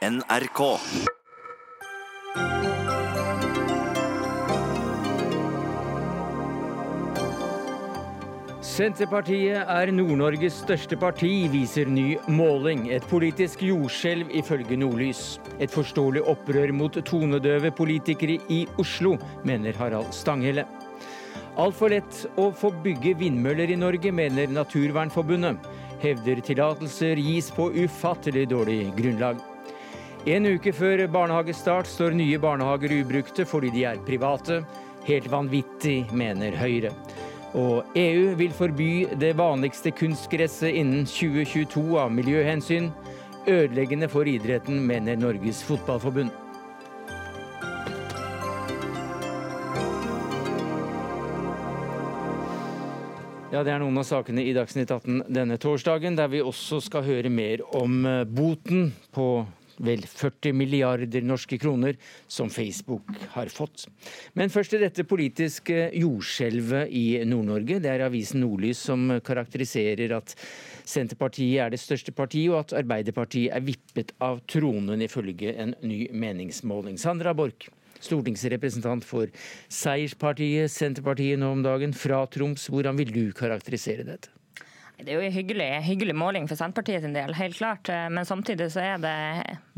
NRK. Senterpartiet er Nord-Norges største parti, viser ny måling. Et politisk jordskjelv ifølge Nordlys. Et forståelig opprør mot tonedøve politikere i Oslo, mener Harald Stanghelle. Altfor lett å få bygge vindmøller i Norge, mener Naturvernforbundet. Hevder tillatelser gis på ufattelig dårlig grunnlag. En uke før barnehagestart står nye barnehager ubrukte fordi de er private. Helt vanvittig, mener Høyre. Og EU vil forby det vanligste kunstgresset innen 2022 av miljøhensyn. Ødeleggende for idretten, mener Norges Fotballforbund. Ja, Det er noen av sakene i Dagsnytt 18 denne torsdagen, der vi også skal høre mer om eh, boten på vel 40 milliarder norske kroner som Facebook har fått. Men først til dette politiske jordskjelvet i Nord-Norge. Det er avisen Nordlys som karakteriserer at Senterpartiet er det største partiet, og at Arbeiderpartiet er vippet av tronen, ifølge en ny meningsmåling. Sandra Borch, stortingsrepresentant for seierspartiet Senterpartiet nå om dagen, fra Troms. Hvordan vil du karakterisere dette? Det er jo en hyggelig, hyggelig, måling for Senterpartiet sin del, helt klart. Men samtidig så er det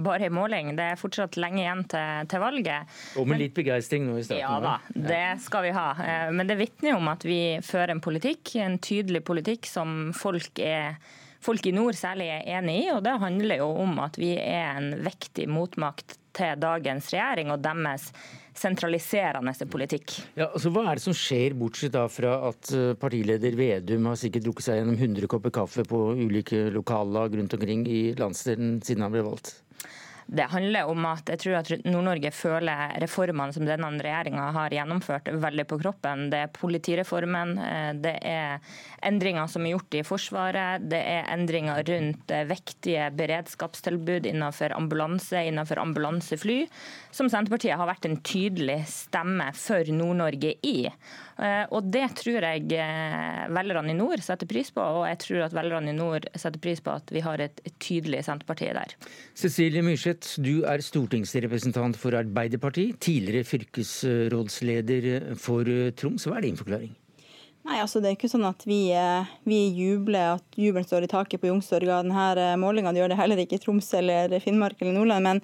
bare en måling. Det er fortsatt lenge igjen til, til valget. Og med litt begeistring nå i starten? Ja da, det skal vi ha. Men det vitner om at vi fører en politikk, en tydelig politikk som folk er folk i nord særlig er enig i. og Det handler jo om at vi er en vektig motmakt til dagens regjering og deres sentraliserende politikk. Ja, altså Hva er det som skjer, bortsett da fra at eh, partileder Vedum har sikkert drukket seg gjennom 100 kopper kaffe på ulike lokallag rundt omkring i landsdelen siden han ble valgt? Det handler om at jeg tror at Nord-Norge føler reformene som denne regjeringa har gjennomført, veldig på kroppen. Det er politireformen, eh, det er endringer som er gjort i Forsvaret, det er endringer rundt viktige vektige beredskapstilbud innenfor ambulanse, innenfor ambulansefly, som Senterpartiet har vært en tydelig stemme for Nord-Norge i. Eh, og Det tror jeg velgerne i nord setter pris på, og jeg tror at velgerne i nord setter pris på at vi har et tydelig Senterparti der. Cecilie Myrseth, du er stortingsrepresentant for Arbeiderpartiet, tidligere fylkesrådsleder for Troms. Hva er din forklaring? Nei, altså Det er ikke sånn at vi, eh, vi jubler, at jubelen står i taket på Youngstorga. denne eh, målinga. Det gjør det heller ikke i Troms eller Finnmark eller Nordland. Men,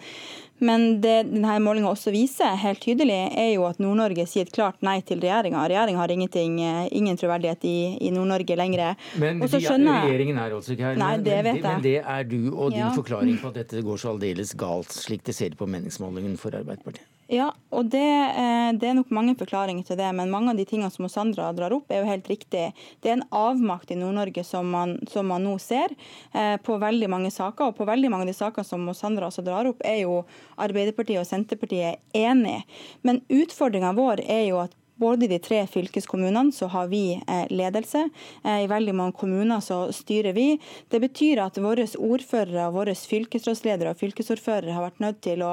men det denne målinga også viser helt tydelig, er jo at Nord-Norge sier et klart nei til regjeringa. Regjeringa har eh, ingen troverdighet i, i Nord-Norge lenger. Men de, regjeringen er altså ikke her. Nei, det vet jeg. Men det er du og din ja. forklaring på at dette går så aldeles galt, slik det ser på meningsmålingen for Arbeiderpartiet. Ja, og det, eh, det, er nok mange forklaringer til det. Men mange av de tingene som Sandra drar opp, er jo helt riktig. Det er en avmakt i Nord-Norge som, som, man nå ser eh, på veldig mange saker. Og på veldig mange av de sakene som Sandra også drar opp, er jo Arbeiderpartiet og Senterpartiet enig. Men utfordringa vår er jo at både i de tre fylkeskommunene så har vi eh, ledelse. I veldig mange kommuner så styrer vi. Det betyr at våre ordførere, våre fylkesrådsledere og fylkesordførere har vært nødt til å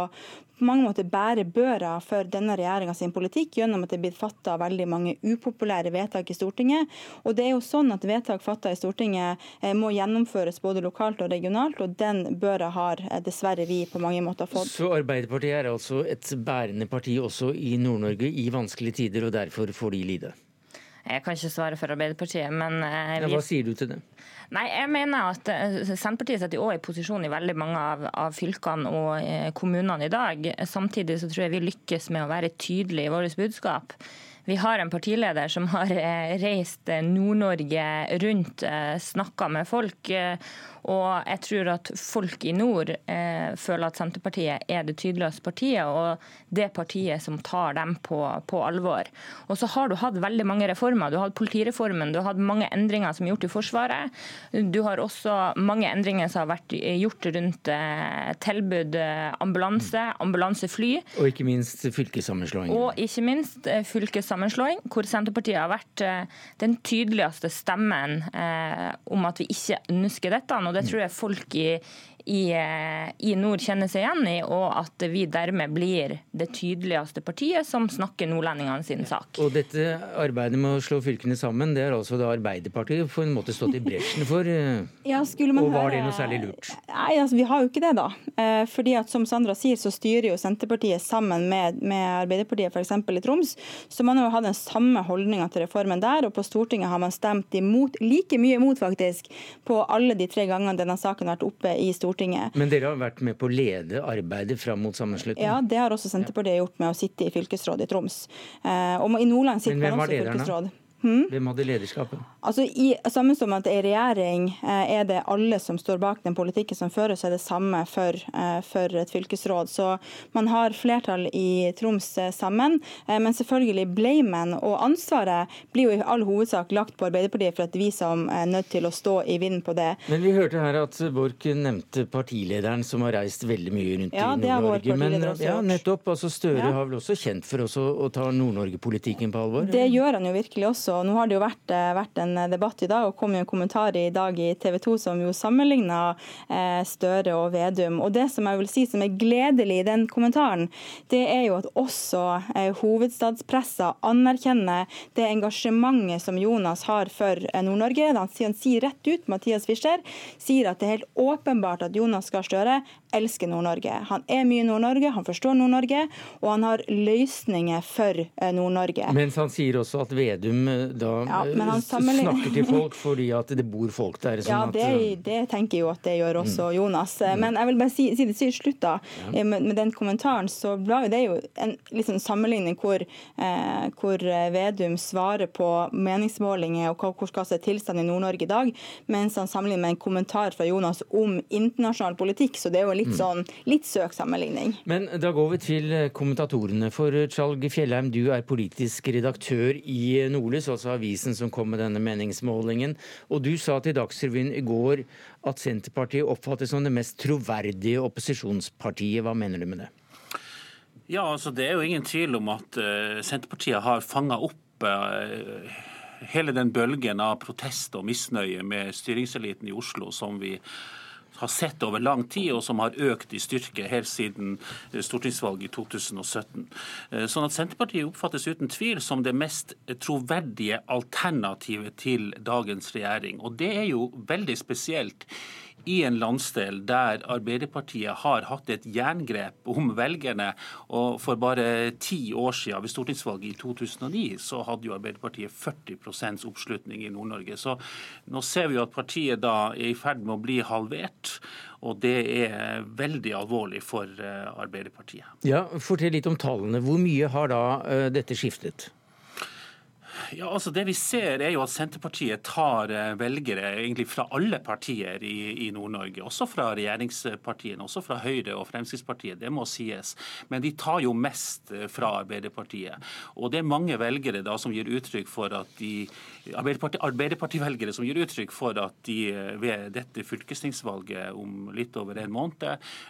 på mange måter bærer børa for denne regjeringa sin politikk gjennom at det er blitt fatta veldig mange upopulære vedtak i Stortinget. Og det er jo sånn at Vedtak fatta i Stortinget eh, må gjennomføres både lokalt og regionalt, og den børa har eh, dessverre vi på mange måter fått. Så Arbeiderpartiet er altså et bærende parti også i Nord-Norge i vanskelige tider, og derfor får de lide? Jeg kan ikke svare for Arbeiderpartiet, men vi... Eh, Hva sier du til det? Nei, jeg mener at eh, Senterpartiet setter også i posisjon i veldig mange av, av, fylkene og eh, kommunene i dag. Samtidig så tror jeg vi lykkes med å være tydelige i vårt budskap. Vi har en partileder som har reist Nord-Norge rundt, snakka med folk og jeg tror at folk i nord eh, føler at Senterpartiet er det tydeligste partiet, og det partiet som tar dem på, på, alvor. Og så har du hatt veldig mange reformer. Du har hatt politireformen, du har hatt mange endringer som er gjort i Forsvaret. Du har også mange endringer som har vært gjort rundt eh, tilbud eh, ambulanse, ambulansefly. Og ikke minst fylkessammenslåing. Og ikke minst eh, fylkessammenslåing, hvor Senterpartiet har vært eh, den tydeligste stemmen eh, om at vi ikke ønsker dette. Og det tror jeg folk i, i, eh, i, nord kjenner seg igjen i, og at vi dermed blir det tydeligste partiet som snakker nordlendingene sin sak. Og dette arbeidet med å slå fylkene sammen, det har altså da Arbeiderpartiet på en måte stått i bresjen for? Eh, ja, og var det noe særlig lurt? Nei, altså vi har jo ikke det, da. Eh, fordi at som Sandra sier, så styrer jo Senterpartiet sammen med, med Arbeiderpartiet f.eks. i Troms. Så man har jo hatt den samme holdninga til reformen der, og på Stortinget har man stemt imot, like mye imot faktisk, på alle de tre gangene denne saken har vært oppe i Stortinget. Stortinget. Men dere har vært med på å lede arbeidet fram mot sammenslutning? Ja, det har også Senterpartiet gjort med å sitte i fylkesrådet i Troms. Eh, og i Nordland sitter man også i fylkesråd. Hmm? Hvem hadde lederskapet? Altså, i, samme som at I regjering eh, er det alle som står bak den politikken som føres, er det samme for, eh, for, et fylkesråd. Så man har flertall i Troms eh, sammen. Eh, men selvfølgelig blamen og ansvaret blir jo i all hovedsak lagt på Arbeiderpartiet for at vi som er nødt til å stå i vinden på det. Men vi hørte her at Borch nevnte partilederen som har reist veldig mye rundt ja, i Nord-Norge. Men ja, nettopp, altså Støre ja. har vel også kjent for oss å, å ta Nord-Norge-politikken på alvor? Det gjør han jo virkelig også og Nå har det jo vært, eh, vært, en debatt i dag, og kom jo en kommentar i dag i TV 2 som jo sammenligna eh, Støre og Vedum. Og Det som jeg vil si som er gledelig i den kommentaren, det er jo at også eh, hovedstadspressa anerkjenner det engasjementet som Jonas har for Nord-Norge. Han sier rett ut, Mathias Fischer, sier at det er helt åpenbart at Jonas Gahr Støre elsker Nord-Norge. Han er mye Nord-Norge, han forstår Nord-Norge, og han har løsninger for Nord-Norge. Mens han sier også at Vedum da ja, eh, snakker til folk fordi at det bor folk der. Sånn ja, det, at, eh, det, tenker jeg jo at det gjør også mm. Jonas. Eh, men jeg vil bare si, si det til slutt, da. Ja. Med, med, den kommentaren, så ble det jo en liksom, sammenligning hvor, eh, hvor, Vedum svarer på meningsmålinger og hvor skal se tilstanden i Nord-Norge i dag, mens han sammenligner med en kommentar fra Jonas om internasjonal politikk. Så det er jo litt mm. sånn litt søk sammenligning. Men da går vi til kommentatorene. For Tjalg Fjellheim, du er politisk redaktør i Nordlys altså avisen som kom med denne meningsmålingen. Og du sa til Dagsrevyen i går at Senterpartiet oppfattes som det mest troverdige opposisjonspartiet. Hva mener du med det? Ja, altså Det er jo ingen tvil om at uh, Senterpartiet har fanga opp uh, hele den bølgen av protest og misnøye med styringseliten i Oslo som vi har sett over lang tid, og som har økt i styrke helt siden eh, stortingsvalget i 2017. Eh, sånn at Senterpartiet oppfattes uten tvil som det mest troverdige alternativet til dagens regjering. Og det er jo veldig spesielt i en landsdel der Arbeiderpartiet har hatt et jerngrep om velgerne. og For bare ti år siden, ved stortingsvalget i 2009, så hadde jo Arbeiderpartiet 40 oppslutning i Nord-Norge. Så nå ser vi jo at partiet da er i ferd med å bli halvert. Og det er veldig alvorlig for eh, Arbeiderpartiet. Ja, Fortell litt om tallene. Hvor mye har da uh, dette skiftet? Ja, altså Det vi ser er jo at Senterpartiet tar eh, velgere egentlig fra alle partier i, i Nord-Norge. Også fra regjeringspartiene, også fra Høyre og Fremskrittspartiet, det må sies. Men de tar jo mest eh, fra Arbeiderpartiet. Og det er mange velgere da som gir uttrykk for at de Arbeiderparti, Arbeiderparti-velgere som gir uttrykk for at de eh, ved dette fylkestingsvalget om litt over en måned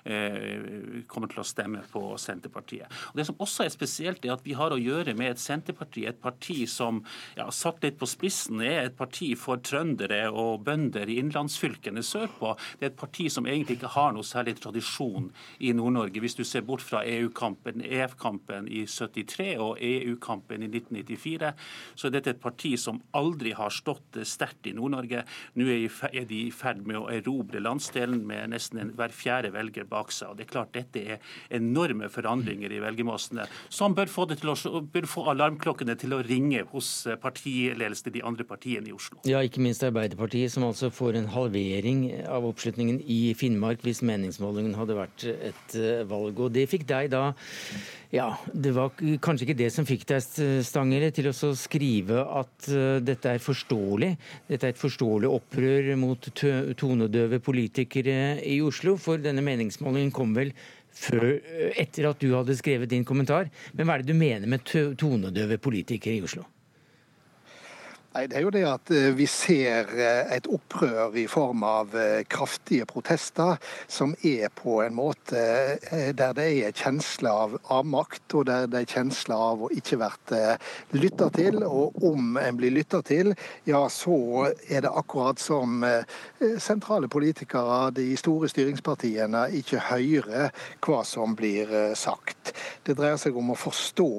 eh, kommer til å stemme på Senterpartiet. Og Det som også er spesielt, er at vi har å gjøre med et Senterparti, et parti som ja, satt litt på spissen, er et parti for trøndere og bønder i innlandsfylkene sørpå. Det er et parti som egentlig ikke har noe særlig tradisjon i Nord-Norge. Hvis du ser bort fra EU-kampen, EF-kampen i 73 og EU-kampen i 1994, så er dette et parti som aldri har stått sterkt i Nord-Norge. Nå er de i ferd med å erobre landsdelen med nesten hver fjerde velger bak seg. og det er klart Dette er enorme forandringer i velgermassene som bør få, å, bør få alarmklokkene til å ringe hos partiledelsen i de andre partiene i Oslo. Ja, ikke minst Arbeiderpartiet, som altså får en halvering av oppslutningen i Finnmark hvis meningsmålingen hadde vært et eh, valg. Og det fikk deg da ja, Det var kanskje ikke det som fikk deg Stangere, til å skrive at uh, dette er forståelig. Dette er et forståelig opprør mot tonedøve politikere i Oslo. For denne meningsmålingen kom vel før, etter at du hadde skrevet din kommentar. Men hva er det du mener med tonedøve politikere i Oslo? Nei, det er jo det at eh, Vi ser eh, et opprør i form av eh, kraftige protester, som er på en måte der det er kjensle av avmakt, og der det er kjensle av å ikke vært lytta til. Og om en blir lytta til, ja så er det akkurat som sentrale politikere, de store styringspartiene, ikke hører hva som blir sagt. Det dreier seg om å forstå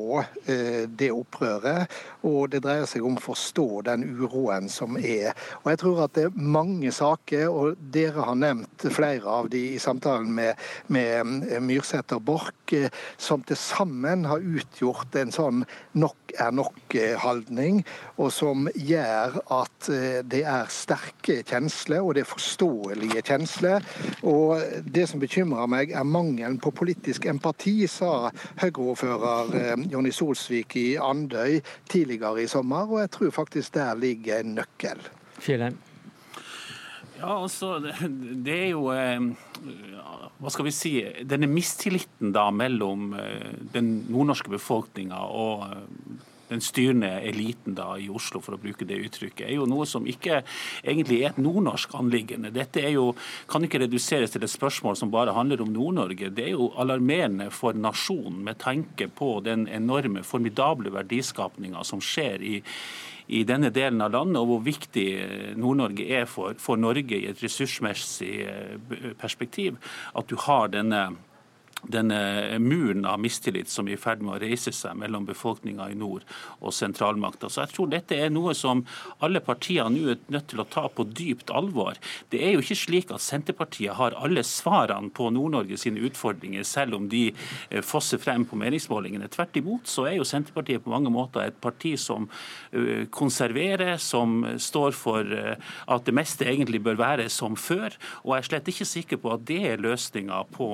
det opprøret, og det dreier seg om å forstå den uroen som er. Og jeg tror at det er mange saker, og dere har nevnt flere av de i samtalen med, med Myrseth og Borch, eh, som til sammen har utgjort en sånn nok er nok-holdning, og som gjør at eh, det er sterke kjensler, og det er forståelige kjensler. Og det som bekymrer meg, er mangelen på politisk empati, sa Høyre-ordfører Jonny Solsvik i Andøy tidligere i sommer, og jeg tror faktisk der ligger en nøkkel. Fjellheim. Ja, altså, det er jo eh, Hva skal vi si Denne mistilliten da mellom eh, den nordnorske befolkninga og eh, den styrende eliten da i Oslo, for å bruke det uttrykket, er jo noe som ikke egentlig er et nordnorsk anliggende. Dette er jo, kan ikke reduseres til et spørsmål som bare handler om Nord-Norge. Det er jo alarmerende for nasjonen med tanke på den enorme, formidable verdiskapninga som skjer i i denne delen av landet, og hvor viktig Nord-Norge er for, for Norge i et ressursmessig eh, perspektiv. At du har denne denne muren av mistillit som er i ferd med å reise seg mellom befolkninga i nord og sentralmakta. Så jeg tror dette er noe som alle partiene nå er nødt til å ta på dypt alvor. Det er jo ikke slik at Senterpartiet har alle svarene på Nord-Norge sine utfordringer, selv om de eh, fosser frem på meningsmålingene. Tvert imot så er jo Senterpartiet på mange måter et parti som eh, konserverer, som står for eh, at det meste egentlig bør være som før. Og jeg er slett ikke sikker på at det er løsninga på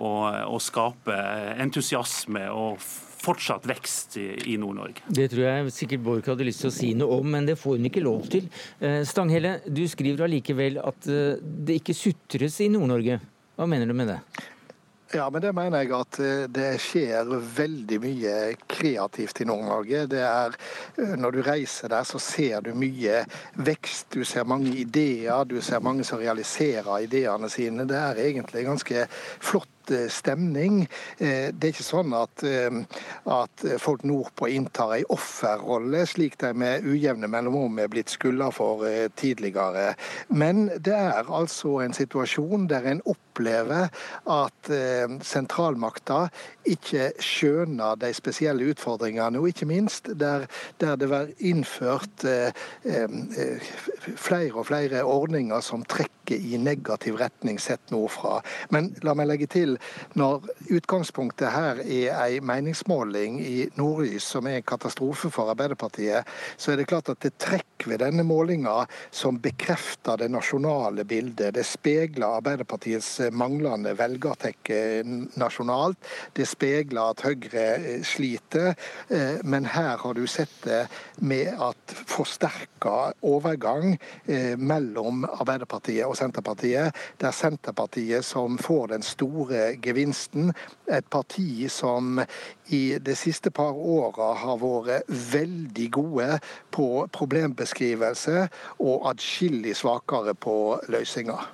å, skape entusiasme og fortsatt vekst i, i Nord-Norge. Det tror jeg sikkert Borch hadde lyst til å si noe om, men det får hun ikke lov til. Eh, Stanghelle, du skriver allikevel at eh, det ikke sutres i Nord-Norge. Hva mener du med det? Ja, men det mener jeg at eh, det skjer veldig mye kreativt i Nord-Norge. Det er, Når du reiser der, så ser du mye vekst. Du ser mange ideer, du ser mange som realiserer ideene sine. Det er egentlig ganske flott stemning. Eh, det er ikke sånn at, eh, at folk nordpå inntar en offerrolle, slik de med ujevne mellomrom er blitt skylda for tidligere. Men det er altså en situasjon der en opplever at sentralmakta ikke skjønner de spesielle utfordringene, og ikke minst der, der det var innført flere og flere ordninger som trekker i negativ retning sett nordfra. Men la meg legge til når utgangspunktet her er ei meningsmåling i Nordlys som er en katastrofe for Arbeiderpartiet, så er det klart at det trekk ved denne målinga som bekrefter det nasjonale bildet. Det speiler Arbeiderpartiets manglende velgertekke nasjonalt. Det speiler at Høyre eh, sliter. Eh, men her har du sett det med at forsterka overgang eh, mellom Arbeiderpartiet og Senterpartiet, der Senterpartiet som får den store gevinsten. Et parti som i de siste par åra har vært veldig gode på problembeskrivelse og atskillig svakere på løsninger.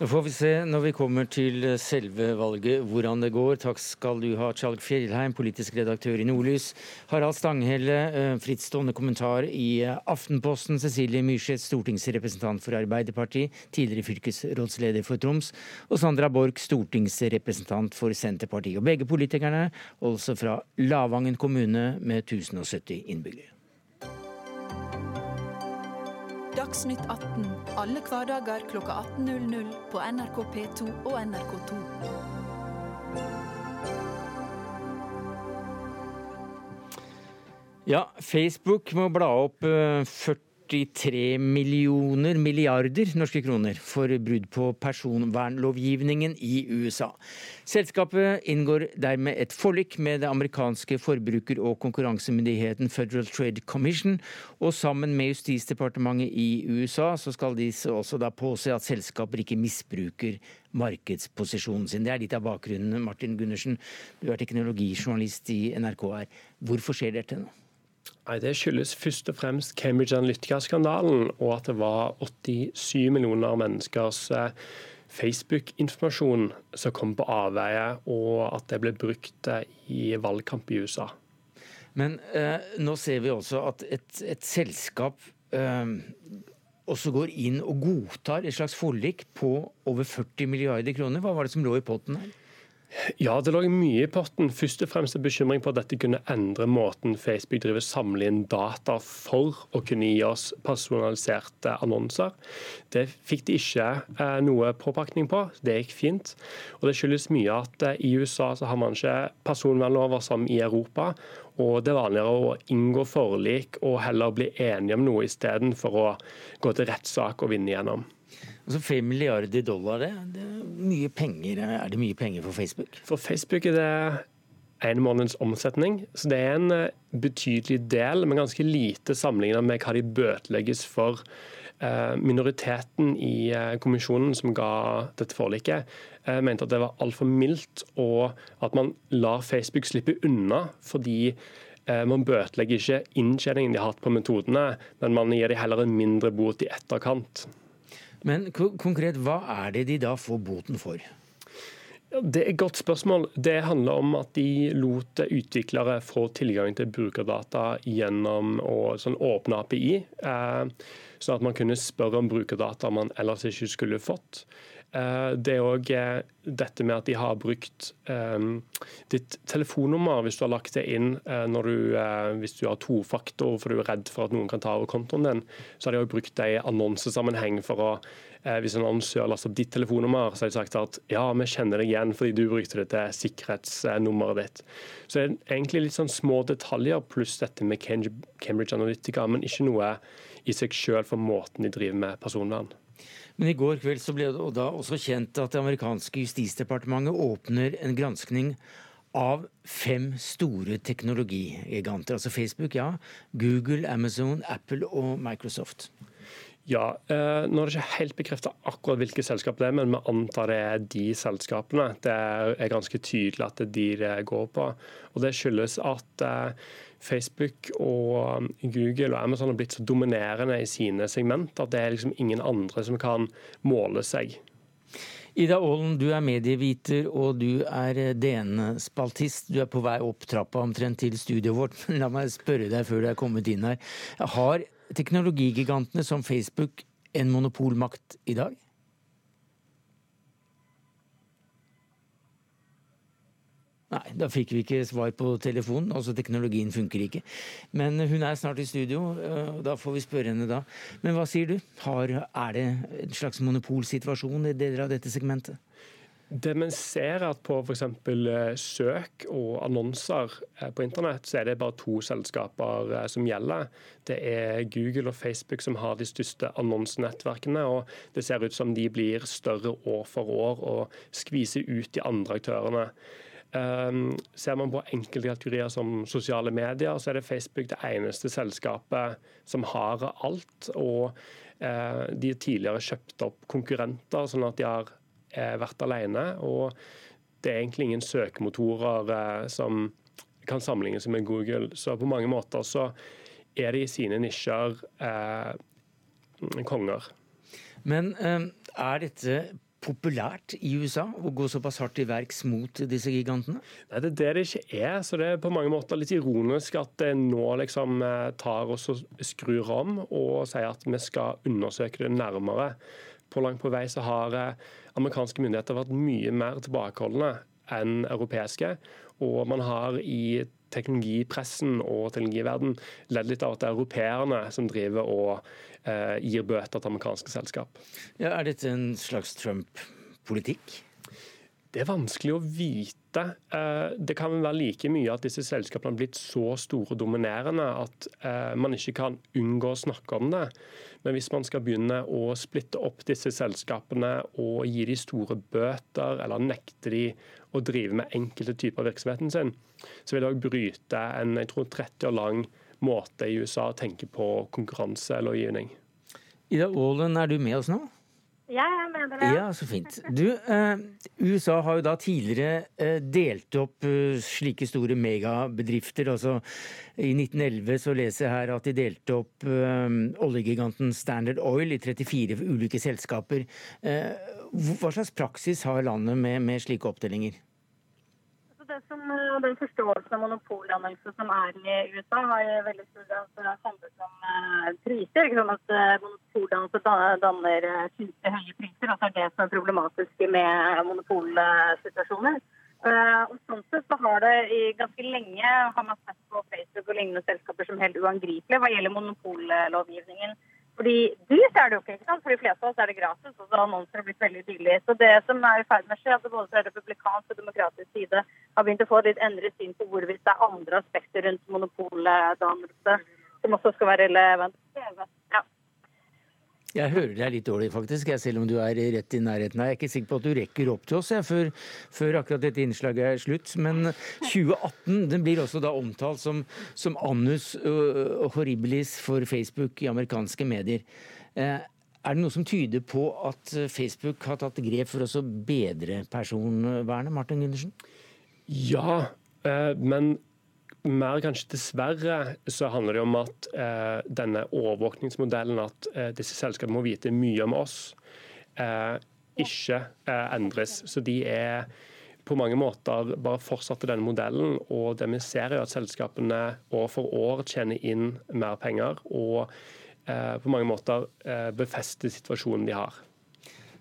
Nå får vi se når vi kommer til selve valget hvordan det går. Takk skal du ha, Tjalg Fjellheim, politisk redaktør i Nordlys. Harald Stanghelle, eh, frittstående kommentar i eh, Aftenposten. Cecilie Myrseth, stortingsrepresentant for Arbeiderpartiet, tidligere fylkesrådsleder for Troms. Og Sandra Borch, stortingsrepresentant for Senterpartiet. Og begge politikerne også fra Lavangen kommune med 1070 innbyggere. Dagsnytt 18 alle hverdager kl 18.00 på NRK P2 og NRK2. Ja, Facebook må bla opp 40 eh, 43 millioner milliarder norske kroner for brudd på personvernlovgivningen i USA. Selskapet inngår dermed et forlik med det amerikanske forbruker- og konkurransemyndigheten Federal Trade Commission, og sammen med Justisdepartementet i USA så skal de også da påse at selskaper ikke misbruker markedsposisjonen sin. Det er litt av bakgrunnen. Martin Gundersen, du er teknologijournalist i NRK her. Hvorfor skjer dette nå? Nei, Det skyldes først og fremst Cambridge Analytica-skandalen, og at det var 87 millioner menneskers eh, Facebook-informasjon som kom på avveie, og at det ble brukt eh, i valgkamp i USA. Men eh, nå ser vi også at et, et selskap eh, også går inn og godtar et slags forlik på over 40 milliarder kroner. Hva var det som lå i potten her? Ja, det lå mye i potten. Først og fremst en bekymring på at dette kunne endre måten Facebook driver samler inn data for å kunne gi oss personaliserte annonser. Det fikk de ikke eh, noe påpakning på. Det gikk fint. Og Det skyldes mye at eh, i USA så har man ikke personvernlover som i Europa. Og det er vanligere å inngå forlik og heller bli enige om noe istedenfor å gå til rettssak og vinne igjennom. Altså 5 milliarder dollar, det, det er penger. Er det mye penger for Facebook? For Facebook er det en måneds omsetning. Så det er en eh, betydelig del, men ganske lite sammenlignet med hva de bøtelegges for. Eh, minoriteten i eh, kommisjonen som ga dette forliket, mente at det var altfor mildt, og at man lar Facebook slippe unna fordi man bøtelegger ikke inntjeningen de har hatt på metodene, men man gir dem heller en mindre bot i etterkant. Men konkret, hva er det de da får boten for? Det er et godt spørsmål. Det handler om at de lot utviklere få tilgang til brukerdata gjennom å sånn åpne API, eh, sånn at man kunne spørre om brukerdata man ellers ikke skulle fått. Eh, det er òg eh, dette med at de har brukt um, ditt telefonnummer hvis du har lagt det inn du, hvis du har tofaktor for du er redd for at noen kan ta over kontoen din. Så har de òg brukt det i annonsesammenheng for å Hvis en annonsør laster opp ditt telefonnummer, så har de sagt at ja, vi kjenner deg igjen fordi du brukte det til sikkerhetsnummeret ditt. Så det er egentlig litt sånn små detaljer pluss dette med Cambridge Analytica, men ikke noe i seg sjøl for måten de driver med personvern. Men i går kveld så ble det da også kjent at det amerikanske justisdepartementet åpner en granskning av fem store teknologigiganter. Altså Facebook, ja. Google, Amazon, Apple og Microsoft. Ja, eh, Nå er det ikke helt bekreftet akkurat hvilke selskap det er, men vi antar det er de selskapene. Det er ganske tydelig at det er de det går på. Og Det skyldes at eh, Facebook og Google og Amazon har blitt så dominerende i sine segment at det er liksom ingen andre som kan måle seg. Ida Aalen, du er medieviter og du er eh, DN-spaltist. Du er på vei opp trappa omtrent til studioet vårt, men la meg spørre deg før du er kommet inn her. Har teknologigigantene som Facebook en monopolmakt i dag? Nei, da fikk vi ikke svar på telefonen. Altså teknologien funker ikke. Men hun er snart i studio, og da får vi spørre henne da. Men hva sier du? Har, er det en slags monopolsituasjon i deler av dette segmentet? Det man ser er at på f.eks. Eh, søk og annonser eh, på internett, så er det bare to selskaper eh, som gjelder. Det er Google og Facebook som har de største annonsenettverkene. og Det ser ut som de blir større år for år og skviser ut de andre aktørene. Um, ser man på enkelte kategorier som sosiale medier, så er det Facebook det eneste selskapet som har alt. Og uh, de har tidligere kjøpt opp konkurrenter, sånn at de har uh, vært alene. Og det er egentlig ingen søkemotorer uh, som kan sammenlignes med Google. Så på mange måter så er de i sine nisjer konger. Men er dette populært i USA å gå såpass hardt til verks mot disse gigantene? Nei, Det er det det ikke er. så Det er på mange måter litt ironisk at det nå liksom eh, tar oss og skrur om og sier at vi skal undersøke det nærmere. På langt på vei så har eh, amerikanske myndigheter vært mye mer tilbakeholdne enn europeiske. Og man har i teknologipressen og teknologiverden ledd litt av at det er europeerne som driver og eh, gir bøter til amerikanske selskap. Ja, er dette en slags Trump-politikk? Det er vanskelig å vite. Eh, det kan være like mye at disse selskapene har blitt så store og dominerende at eh, man ikke kan unngå å snakke om det. Men hvis man skal begynne å splitte opp disse selskapene og gi de store bøter, eller nekte de å drive med enkelte typer av virksomheten sin, så vil det òg bryte en jeg tror, 30 år lang måte i USA å tenke på konkurranselovgivning. Ida Aalen, er du med oss nå? Jeg mener det. Ja, så fint. Du, eh, USA har jo da tidligere eh, delt opp eh, slike store megabedrifter. Altså i 1911 så leser jeg her at de delte opp oljegiganten Standard Oil i 34 ulike selskaper. Hva slags praksis har landet med, med slike oppdelinger? Det som, eh, den forståelsen av monopoldannelse som er i USA, har i veldig stor grad handlet om priser. Ikke sånn at uh, Monopoldannelse danner uh, høye priser. og det er det som er problematisk med monopolsituasjoner. Og sånn sett så har det i ganske lenge har man sett på Facebook og lignende selskaper som helt uangripelige hva gjelder monopollovgivningen. Fordi dyrt er det jo ikke. ikke sant? For de fleste av oss er det gratis, og så har annonser blitt veldig billig. Så det som er i ferd med å skje, at det både fra republikansk og demokratisk side har begynt å få litt endret syn på hvorvidt det er andre aspekter rundt monopoldannelse som også skal være relevant. Ja. Jeg hører deg litt dårlig, faktisk, jeg, selv om du er rett i nærheten her. Jeg er ikke sikker på at du rekker opp til oss jeg, før, før, akkurat dette innslaget er slutt. Men 2018 den blir også da omtalt som, som annus horribilis for Facebook i amerikanske medier. Uh, er det noe som tyder på at Facebook har tatt grep for å bedre personvernet, Martin Gundersen? Ja, eh, men mer kanskje dessverre så handler det om at eh, denne overvåkningsmodellen, at eh, disse selskapene må vite mye om oss, eh, ikke eh, endres. Så de er på mange måter bare fortsatte denne modellen. Og det vi ser er at selskapene år for år tjener inn mer penger og eh, på mange måter eh, befester situasjonen de har.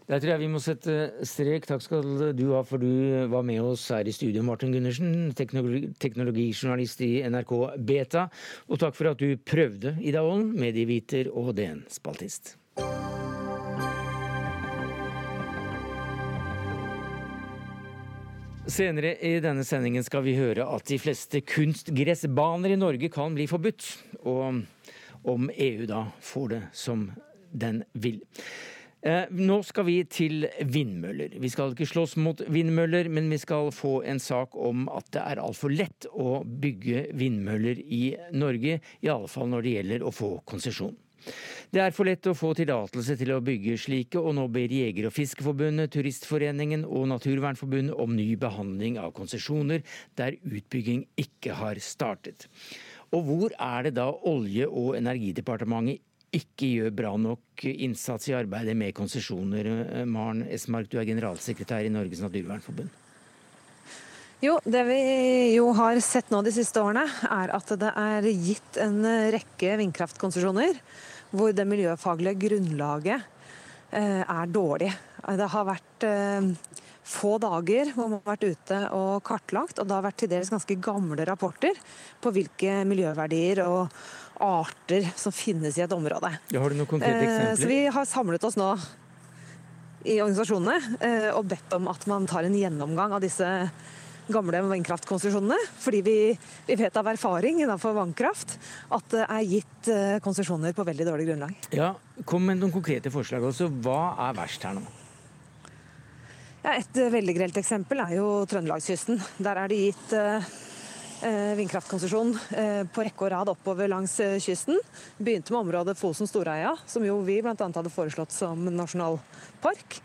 Der tror jeg vi må sette strek. Takk skal du ha for du var med oss her i studio, Martin Gundersen, teknologi teknologijournalist i NRK Beta. Og takk for at du prøvde, Ida Wolden, medieviter og DN-spaltist. Senere i denne sendingen skal vi høre at de fleste kunstgressbaner i Norge kan bli forbudt. Og om EU da får det som den vil. Eh, nå skal vi til vindmøller. Vi skal ikke slåss mot vindmøller, men vi skal få en sak om at det er altfor lett å bygge vindmøller i Norge. I alle fall når det gjelder å få konsesjon. Det er for lett å få tillatelse til å bygge slike, og nå ber Jeger- og fiskeforbundet, Turistforeningen og Naturvernforbundet om ny behandling av konsesjoner der utbygging ikke har startet. Og hvor er det da Olje- og energidepartementet ikke gjør bra nok innsats i arbeidet med konsesjoner. Maren Esmark, du er generalsekretær i Norges naturvernforbund. Jo, Det vi jo har sett nå de siste årene, er at det er gitt en rekke vindkraftkonsesjoner hvor det miljøfaglige grunnlaget eh, er dårlig. Det har vært eh, få dager hvor man har vært ute og kartlagt, og det har vært til dels ganske gamle rapporter på hvilke miljøverdier og arter som finnes i et område. Ja, har du noen konkrete eh, eksempler? Så Vi har samlet oss nå i organisasjonene eh, og bedt om at man tar en gjennomgang av disse gamle vannkraftkonsesjonene. Fordi vi, vi, vet av erfaring innenfor vannkraft at det er gitt eh, konsesjoner på veldig dårlig grunnlag. Ja, Kom med noen konkrete forslag. også. Hva er verst her nå? Ja, et veldig grelt eksempel er jo Trøndelagskysten. Der er det gitt Eh, vindkraftkonsesjon eh, på rekke og rad oppover langs eh, kysten. Begynte med området Fosen-Storeia, som jo vi bl.a. hadde foreslått som nasjonalpark.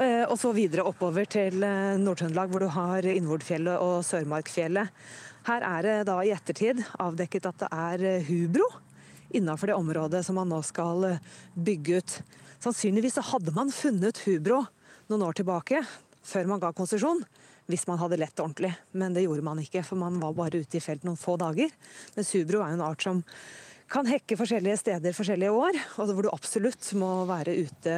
Og så videre oppover til Nord-Trøndelag, hvor du har Innvordfjellet og Sørmarkfjellet. Her er det da i ettertid avdekket at det er hubro innenfor det området som man nå skal bygge ut. Sannsynligvis så hadde man funnet hubro noen år tilbake, før man ga konsesjon hvis man hadde lett ordentlig. Men det gjorde man ikke, for man var bare ute i felt noen få dager. Men subro er jo en art som kan hekke forskjellige steder forskjellige år, og hvor du absolutt må være ute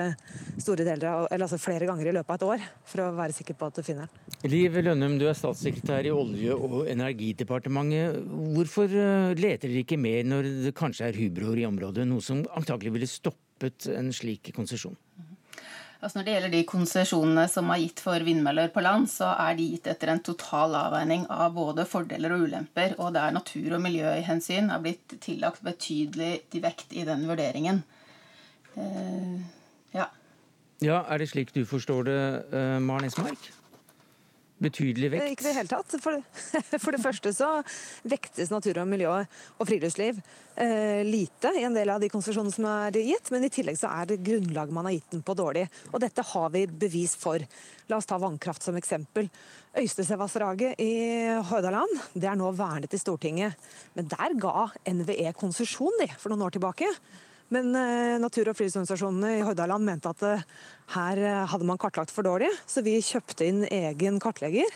av, altså flere ganger i løpet av et år for å være sikker på at du finner den. Liv Lønnum, du er statssekretær i Olje- og energidepartementet. Hvorfor eh, leter dere ikke mer når det kanskje er hubroer i området, noe som antakelig ville stoppet en slik konsesjon? Altså når det gjelder de konsesjonene som er gitt for vindmøller på land, så er de gitt etter en total avveining av både fordeler og ulemper, og der natur- og miljøhensyn er blitt tillagt betydelig vekt i den vurderingen. Uh, ja. ja. Er det slik du forstår det, uh, Maren Esmark? Betydelig vekt? Ikke i det hele tatt. For, for, det første så vektes natur og miljø og friluftsliv eh, lite i en del av de konsesjonene som er gitt, men i tillegg så er det grunnlaget man har gitt den på dårlig. Og dette har vi bevis for. La oss ta vannkraft som eksempel. Øystesevassdraget i Hordaland det er nå vernet i Stortinget. Men der ga NVE konsesjon for noen år tilbake. Men eh, natur- og friluftsorganisasjonene i Hordaland mente at eh, her eh, hadde man kartlagt for dårlig, så vi kjøpte inn egen kartlegger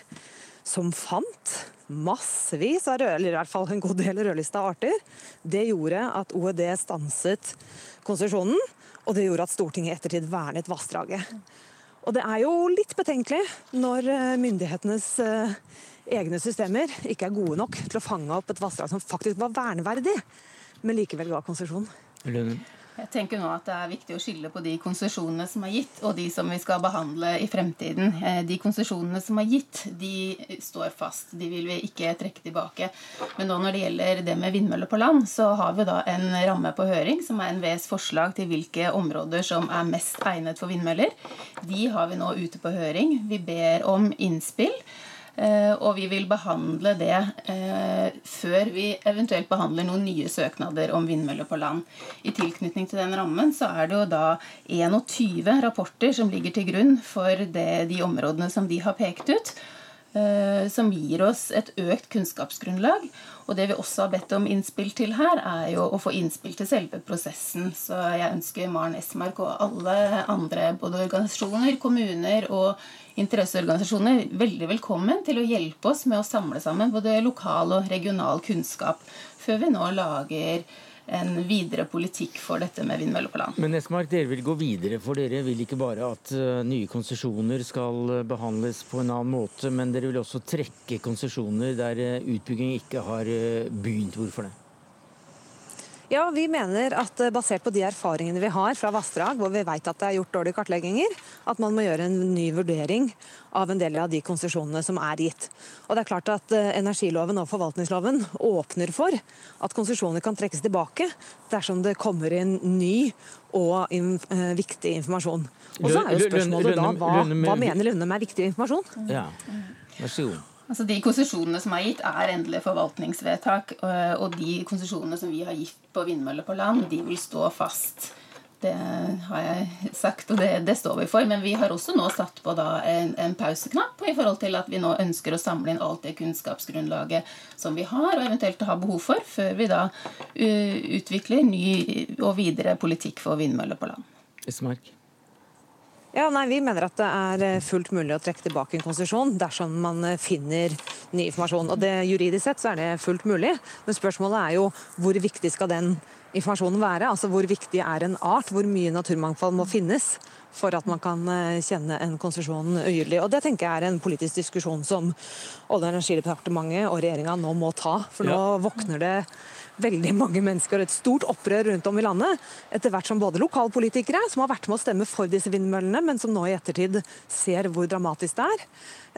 som fant massevis av rød, eller i hvert fall en god del rødlista arter. Det gjorde at OED stanset konsesjonen, og det gjorde at Stortinget i ettertid vernet vassdraget. Og det er jo litt betenkelig når myndighetenes egne systemer ikke er gode nok til å fange opp et vassdrag som faktisk var verneverdig, men likevel ga konsesjon. Lønnen. Jeg tenker nå at Det er viktig å skille på de konsesjonene som er gitt, og de som vi skal behandle i fremtiden. Eh, de konsesjonene som er gitt, de står fast. De vil vi ikke trekke tilbake. Men nå når det gjelder det med vindmøller på land, så har vi da en ramme på høring, som er NVEs forslag til hvilke områder som er mest egnet for vindmøller. De har vi nå ute på høring. Vi ber om innspill. Eh, og vi vil behandle det eh, før vi eventuelt behandler noen nye søknader om vindmøller på land. I tilknytning til den rammen så er det jo da 21 rapporter som ligger til grunn for det, de områdene som de har pekt ut. Eh, som gir oss et økt kunnskapsgrunnlag. Og det vi også har bedt om innspill til her, er jo å få innspill til selve prosessen. Så jeg ønsker Maren Esmark og alle andre, både organisasjoner, kommuner og interesseorganisasjoner, veldig velkommen til å hjelpe oss med å samle sammen både lokal og regional kunnskap før vi nå lager en videre politikk for dette med vindmøller på land. Men Esmark, dere vil gå videre, for dere vil ikke bare at uh, nye konsesjoner skal uh, behandles på en annen måte, men dere vil også trekke konsesjoner der uh, utbygging ikke har begynt. Hvorfor det? Ja, Vi mener at eh, basert på de erfaringene vi har fra vassdrag, hvor vi vet at det er gjort dårlige kartlegginger, at man må gjøre en ny vurdering av en del av de konsesjonene som er gitt. Og det er klart at eh, Energiloven og forvaltningsloven åpner for at konsesjoner kan trekkes tilbake dersom det kommer inn ny og in viktig informasjon. Og så er jo spørsmålet da hva, hva mener Lundem er viktig informasjon? Ja, vær så god. Altså De konsesjonene som er gitt, er endelige forvaltningsvedtak. Øh, og de konsesjonene som vi har gitt på vindmøller på land, de vil stå fast. Det har jeg sagt, og det, det står vi for. Men vi har også nå satt på en, en, pauseknapp i forhold til at vi nå ønsker å samle inn alt det kunnskapsgrunnlaget som vi har, og eventuelt har behov for, før vi da uh, utvikler ny og videre politikk for vindmøller på land. Esmark. Ja, nei, Vi mener at det er eh, fullt mulig å trekke tilbake en konsesjon dersom man eh, finner ny informasjon. Og det, Juridisk sett så er det fullt mulig, men spørsmålet er jo hvor viktig skal den informasjonen være? Altså Hvor viktig er en art? Hvor mye naturmangfold må finnes for at man kan eh, kjenne en konsesjon ugyldig? Og Det tenker jeg er en politisk diskusjon som Olje- og energidepartementet og regjeringa nå må ta. For nå ja. våkner det veldig mange mennesker et stort opprør rundt om i landet. Etter hvert som både lokalpolitikere, som har vært med å stemme for disse vindmøllene, men som nå i ettertid ser hvor dramatisk det er,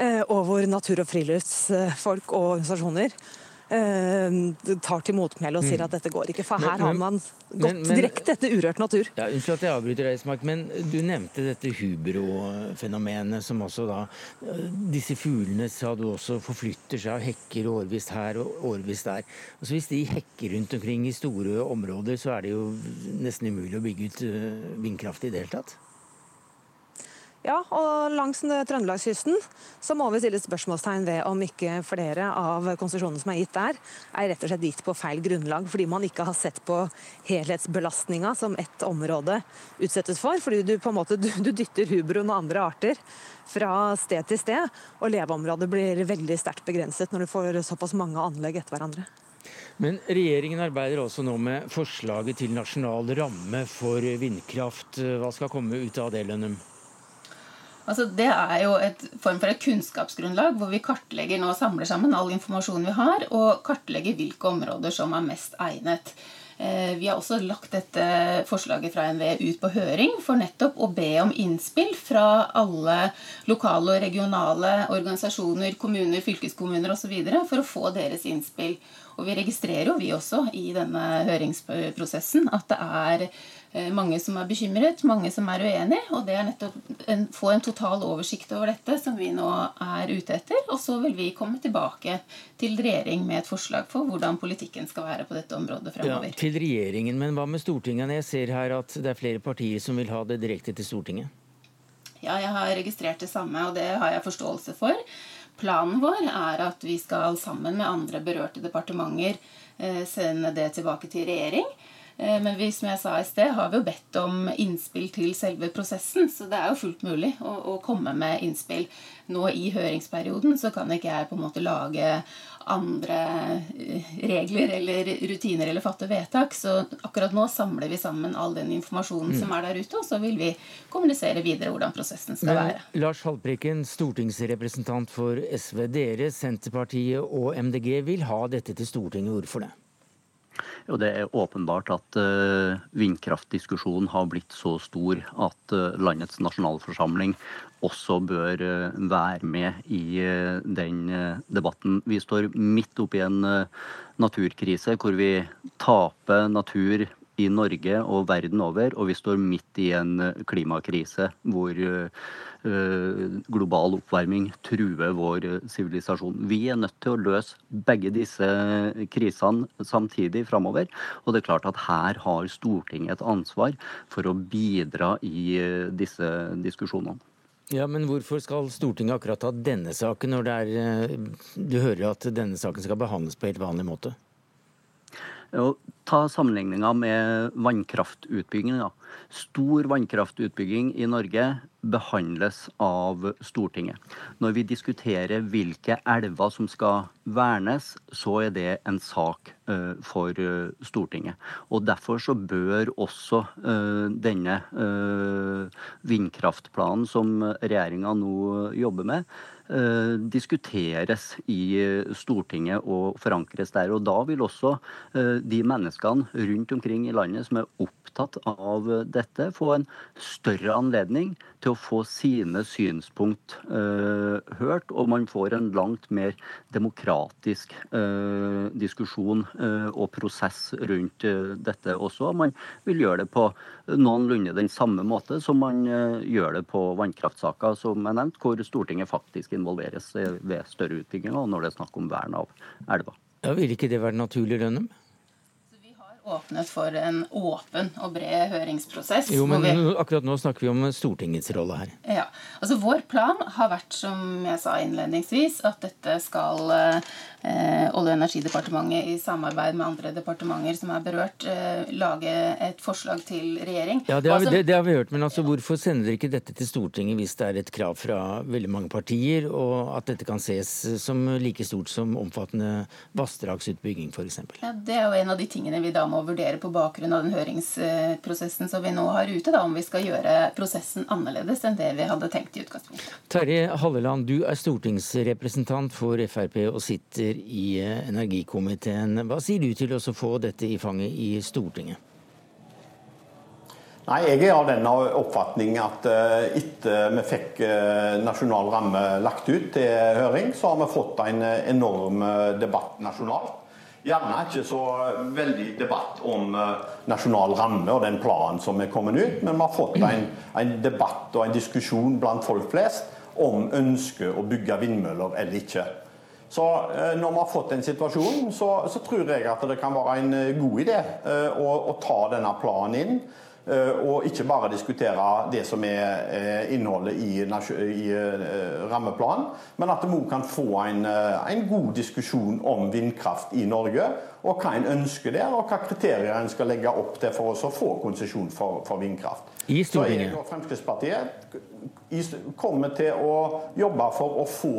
eh, og hvor natur- og friluftsfolk og organisasjoner tar til motmæle og sier mm. at dette går ikke. For her har man gått direkte etter urørt natur. Ja, Unnskyld at jeg avbryter deg, Smak, men du nevnte dette hubro-fenomenet, som også da eh, Disse fuglene sa du også forflytter seg og hekker årvisst her og årvisst der. Altså Hvis de hekker rundt omkring i store områder, så er det jo nesten umulig å bygge ut eh, vindkraft i det hele tatt? Ja, og langs Trøndelagskysten så må vi stille spørsmålstegn ved om ikke flere av konsesjonene som er gitt der, er rett og slett gitt på feil grunnlag, fordi man ikke har sett på helhetsbelastninga som ett område utsettes for. Fordi du på en måte du, du dytter hubroen og andre arter fra sted til sted, og leveområdet blir veldig sterkt begrenset når du får såpass mange anlegg etter hverandre. Men regjeringen arbeider også nå med forslaget til nasjonal ramme for vindkraft. Hva skal komme ut av det, Lønnum? Altså, det er jo et form for et kunnskapsgrunnlag hvor vi kartlegger nå samler sammen all informasjonen vi har, og kartlegger hvilke områder som er mest egnet. Eh, vi har også lagt dette forslaget fra NVE ut på høring for nettopp å be om innspill fra alle lokale og regionale organisasjoner, kommuner, fylkeskommuner osv. for å få deres innspill. Og vi registrerer jo vi også i denne høringsprosessen at det er mange som er bekymret, mange som er uenig. Og det er nettopp å få en total oversikt over dette som vi nå er ute etter. Og så vil vi komme tilbake til regjering med et forslag for hvordan politikken skal være på dette området fremover. Ja, til regjeringen, men hva med Stortinget? Jeg ser her at det er flere partier som vil ha det direkte til Stortinget. Ja, jeg har registrert det samme, og det har jeg forståelse for. Planen vår er at vi skal sammen med andre berørte departementer eh, sende det tilbake til regjering. Eh, men vi, som jeg sa i sted, har vi jo bedt om innspill til selve prosessen. Så det er jo fullt mulig å, å komme med innspill. Nå i høringsperioden så kan ikke jeg på en måte lage andre eh, regler eller rutiner eller fatte vedtak. Så akkurat nå samler vi sammen all den informasjonen mm. som er der ute, og så vil vi kommunisere videre hvordan prosessen skal Men, være. Lars Haltbrekken, stortingsrepresentant for SV. Dere, Senterpartiet og MDG vil ha dette til Stortinget. Hvorfor det? Jo, det er åpenbart at uh, vindkraftdiskusjonen har blitt så stor at uh, landets nasjonalforsamling også bør uh, være med i den debatten. Vi står midt oppi en naturkrise hvor vi taper natur i Norge og verden over, og vi står midt i en klimakrise hvor Eh, global oppvarming truer vår eh, sivilisasjon. Vi er nødt til å løse begge disse krisene samtidig framover. Og det er klart at her har Stortinget et ansvar for å bidra i eh, disse diskusjonene. Ja, Men hvorfor skal Stortinget akkurat ta denne saken, når er, du hører at denne saken skal behandles på helt vanlig måte? Ta sammenligninga med vannkraftutbygging. Stor vannkraftutbygging i Norge behandles av Stortinget. Når vi diskuterer hvilke elver som skal vernes, så er det en sak for Stortinget. Og Derfor så bør også denne vindkraftplanen som regjeringa nå jobber med, diskuteres i Stortinget og forankres der. Og Da vil også de menneskene rundt omkring i landet som er opptatt av dette, få en større anledning til å få sine synspunkt eh, hørt, og man får en langt mer demokratisk eh, diskusjon eh, og prosess rundt dette også. Man vil gjøre det på noenlunde den samme måte som man gjør det på vannkraftsaker, som jeg nevnte, hvor Stortinget faktisk involveres ved større utbygginger når det er snakk om vern av elver. Ja, Vil ikke det være naturlig, Rønnem? Åpnet for en åpen og bred høringsprosess. Jo, men vi... akkurat nå snakker vi om Stortingets rolle her. Ja, altså Vår plan har vært, som jeg sa innledningsvis, at dette skal eh, Olje- og energidepartementet i samarbeid med andre departementer som er berørt, eh, lage et forslag til regjering. Ja, det har, vi, det, det har vi hørt, men altså, hvorfor sender dere ikke dette til Stortinget hvis det er et krav fra veldig mange partier, og at dette kan ses som like stort som omfattende vassdragsutbygging f.eks.? Ja, det er jo en av de tingene vi da må vurdere på bakgrunn av den høringsprosessen som vi nå har ute, da, om vi skal gjøre prosessen annerledes enn det vi hadde tenkt i utgangspunktet. Terje Halleland, du er stortingsrepresentant for Frp og sitter sitter i eh, energikomiteen. Hva sier du til å få dette i fanget i Stortinget? Nei, Jeg er av den oppfatning at eh, etter vi fikk eh, nasjonal ramme lagt ut til høring, så har vi fått en enorm debatt nasjonalt. Gjerne ikke så veldig debatt om nasjonal ramme og den planen som er kommet ut, men vi har fått en, en debatt og en diskusjon blant folk flest om ønsket å bygge vindmøller eller ikke. Så eh, når vi har fått den situasjonen, så, så, tror jeg at det kan være en eh, god idé eh, å, å ta denne planen inn. Og ikke bare diskutere det som er innholdet i, i rammeplanen, men at vi òg kan få en, en, god diskusjon om vindkraft i Norge. Og hva en ønsker der, og hva kriterier en skal legge opp til for å få konsesjon for, for vindkraft. I Stortinget. Så jeg og Fremskrittspartiet kommer til å jobbe for å få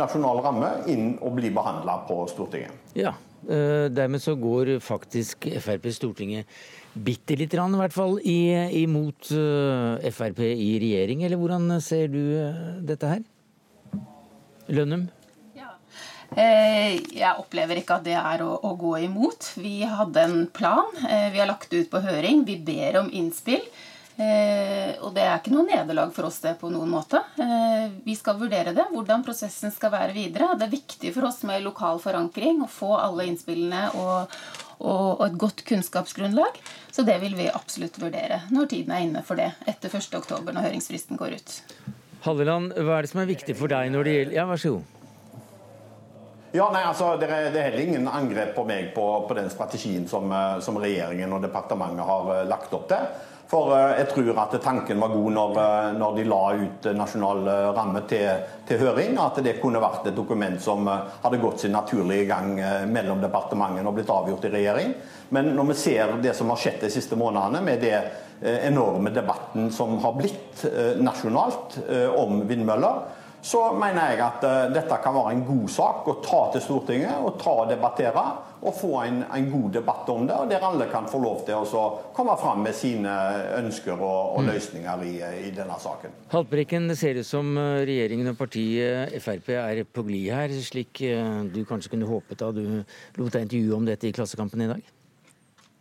nasjonal ramme inn og bli behandla på Stortinget. Ja, eh, dermed så går faktisk Frp Stortinget bitte lite grann, i hvert fall, imot eh, Frp i regjering. Eller hvordan ser du eh, dette her? Lønnum? Jeg opplever ikke at det er å, å, gå imot. Vi hadde en plan. Vi har lagt det ut på høring. Vi ber om innspill. Eh, og det er ikke noe nederlag for oss det på noen måte. Eh, vi skal vurdere det, hvordan prosessen skal være videre. Det er viktig for oss med lokal forankring å få alle innspillene og, og, et godt kunnskapsgrunnlag. Så det vil vi absolutt vurdere når tiden er inne for det, etter 1.10 når høringsfristen går ut. Halleland, hva er det som er viktig for deg når det gjelder Ja, vær så god. Ja, nei, altså, det er, er, heller ingen angrep på meg på, på den strategien som, eh, som, regjeringen og departementet har eh, lagt opp til. For eh, jeg tror at tanken var god når, når de la ut nasjonal ramme til, til, høring. At det kunne vært et dokument som hadde gått sin naturlige gang mellom departementene og blitt avgjort i regjering. Men når vi ser det som har skjedd de siste månedene, med det enorme debatten som har blitt nasjonalt om vindmøller, så mener jeg at uh, dette kan være en god sak å ta til Stortinget og ta og debattere. Og få en, en god debatt om det, og der alle kan få lov til å komme fram med sine ønsker og, og mm. løsninger i, i, denne saken. Haltbrekken, det ser ut som eh, regjeringen og partiet Frp er på glid her, slik eh, du kanskje kunne håpet da du lot deg intervjue om dette i Klassekampen i dag?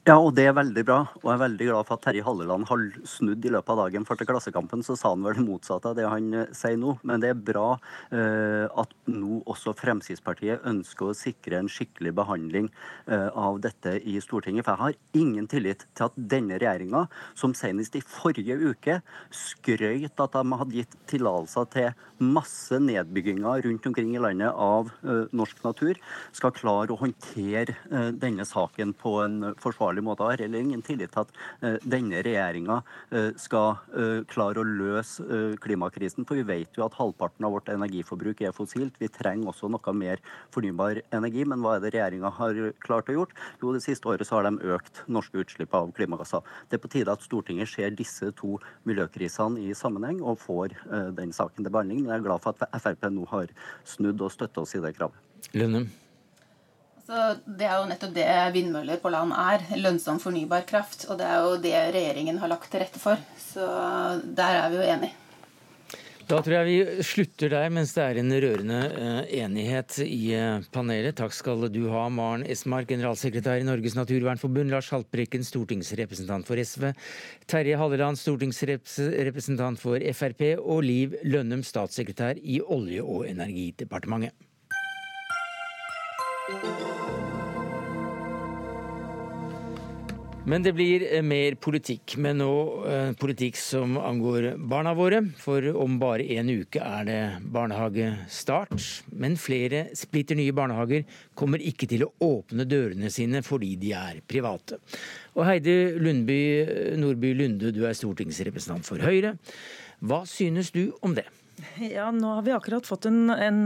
Ja, og det er veldig bra. Og jeg er veldig glad for at Terje Halleland har snudd i løpet av dagen. For til Klassekampen så sa han vel det motsatte av det han eh, sier nå. Men det er bra eh, at nå også Fremskrittspartiet ønsker å sikre en skikkelig behandling eh, av dette i Stortinget. For jeg har ingen tillit til at denne regjeringa, som senest i forrige uke skrøyt at de hadde gitt tillatelser til masse nedbygginger rundt omkring i landet av eh, norsk natur, skal klare å håndtere denne saken på en forsvarlig forsvarlig måte. Jeg har heller ingen tillit til at uh, denne regjeringa uh, skal uh, klare å løse klimakrisen. For vi vet jo at halvparten av vårt energiforbruk er fossilt. Vi trenger også noe mer fornybar energi. Men hva er det regjeringa har klart å gjort? Jo, det siste året så har de økt norske utslipp av klimagasser. Det er på tide at Stortinget ser disse to miljøkrisene i sammenheng og får den saken til behandling. Men jeg er glad for at Frp nå har snudd og støtter oss i det kravet. Lønnem. Så Det er jo nettopp det vindmøller på land er. Lønnsom fornybar kraft. Og det er jo det regjeringen har lagt til rette for. Så der er vi jo enige. Da tror jeg vi slutter der, mens det er en rørende uh, enighet i uh, panelet. Takk skal du ha, Maren Esmark, generalsekretær i Norges Naturvernforbund, Lars Haltbrekken, stortingsrepresentant for SV, Terje Halleland, stortingsrepresentant for Frp, og Liv Lønnum, statssekretær i Olje- og energidepartementet. Men det blir eh, mer politikk, men nå eh, politikk som angår barna våre. For om bare en uke er det barnehagestart. Men flere splitter nye barnehager kommer ikke til å åpne dørene sine fordi de er private. Og Heidi Lundby, Nordby Lunde, du er stortingsrepresentant for Høyre. Hva synes du om det? Ja, nå har vi akkurat fått en, en,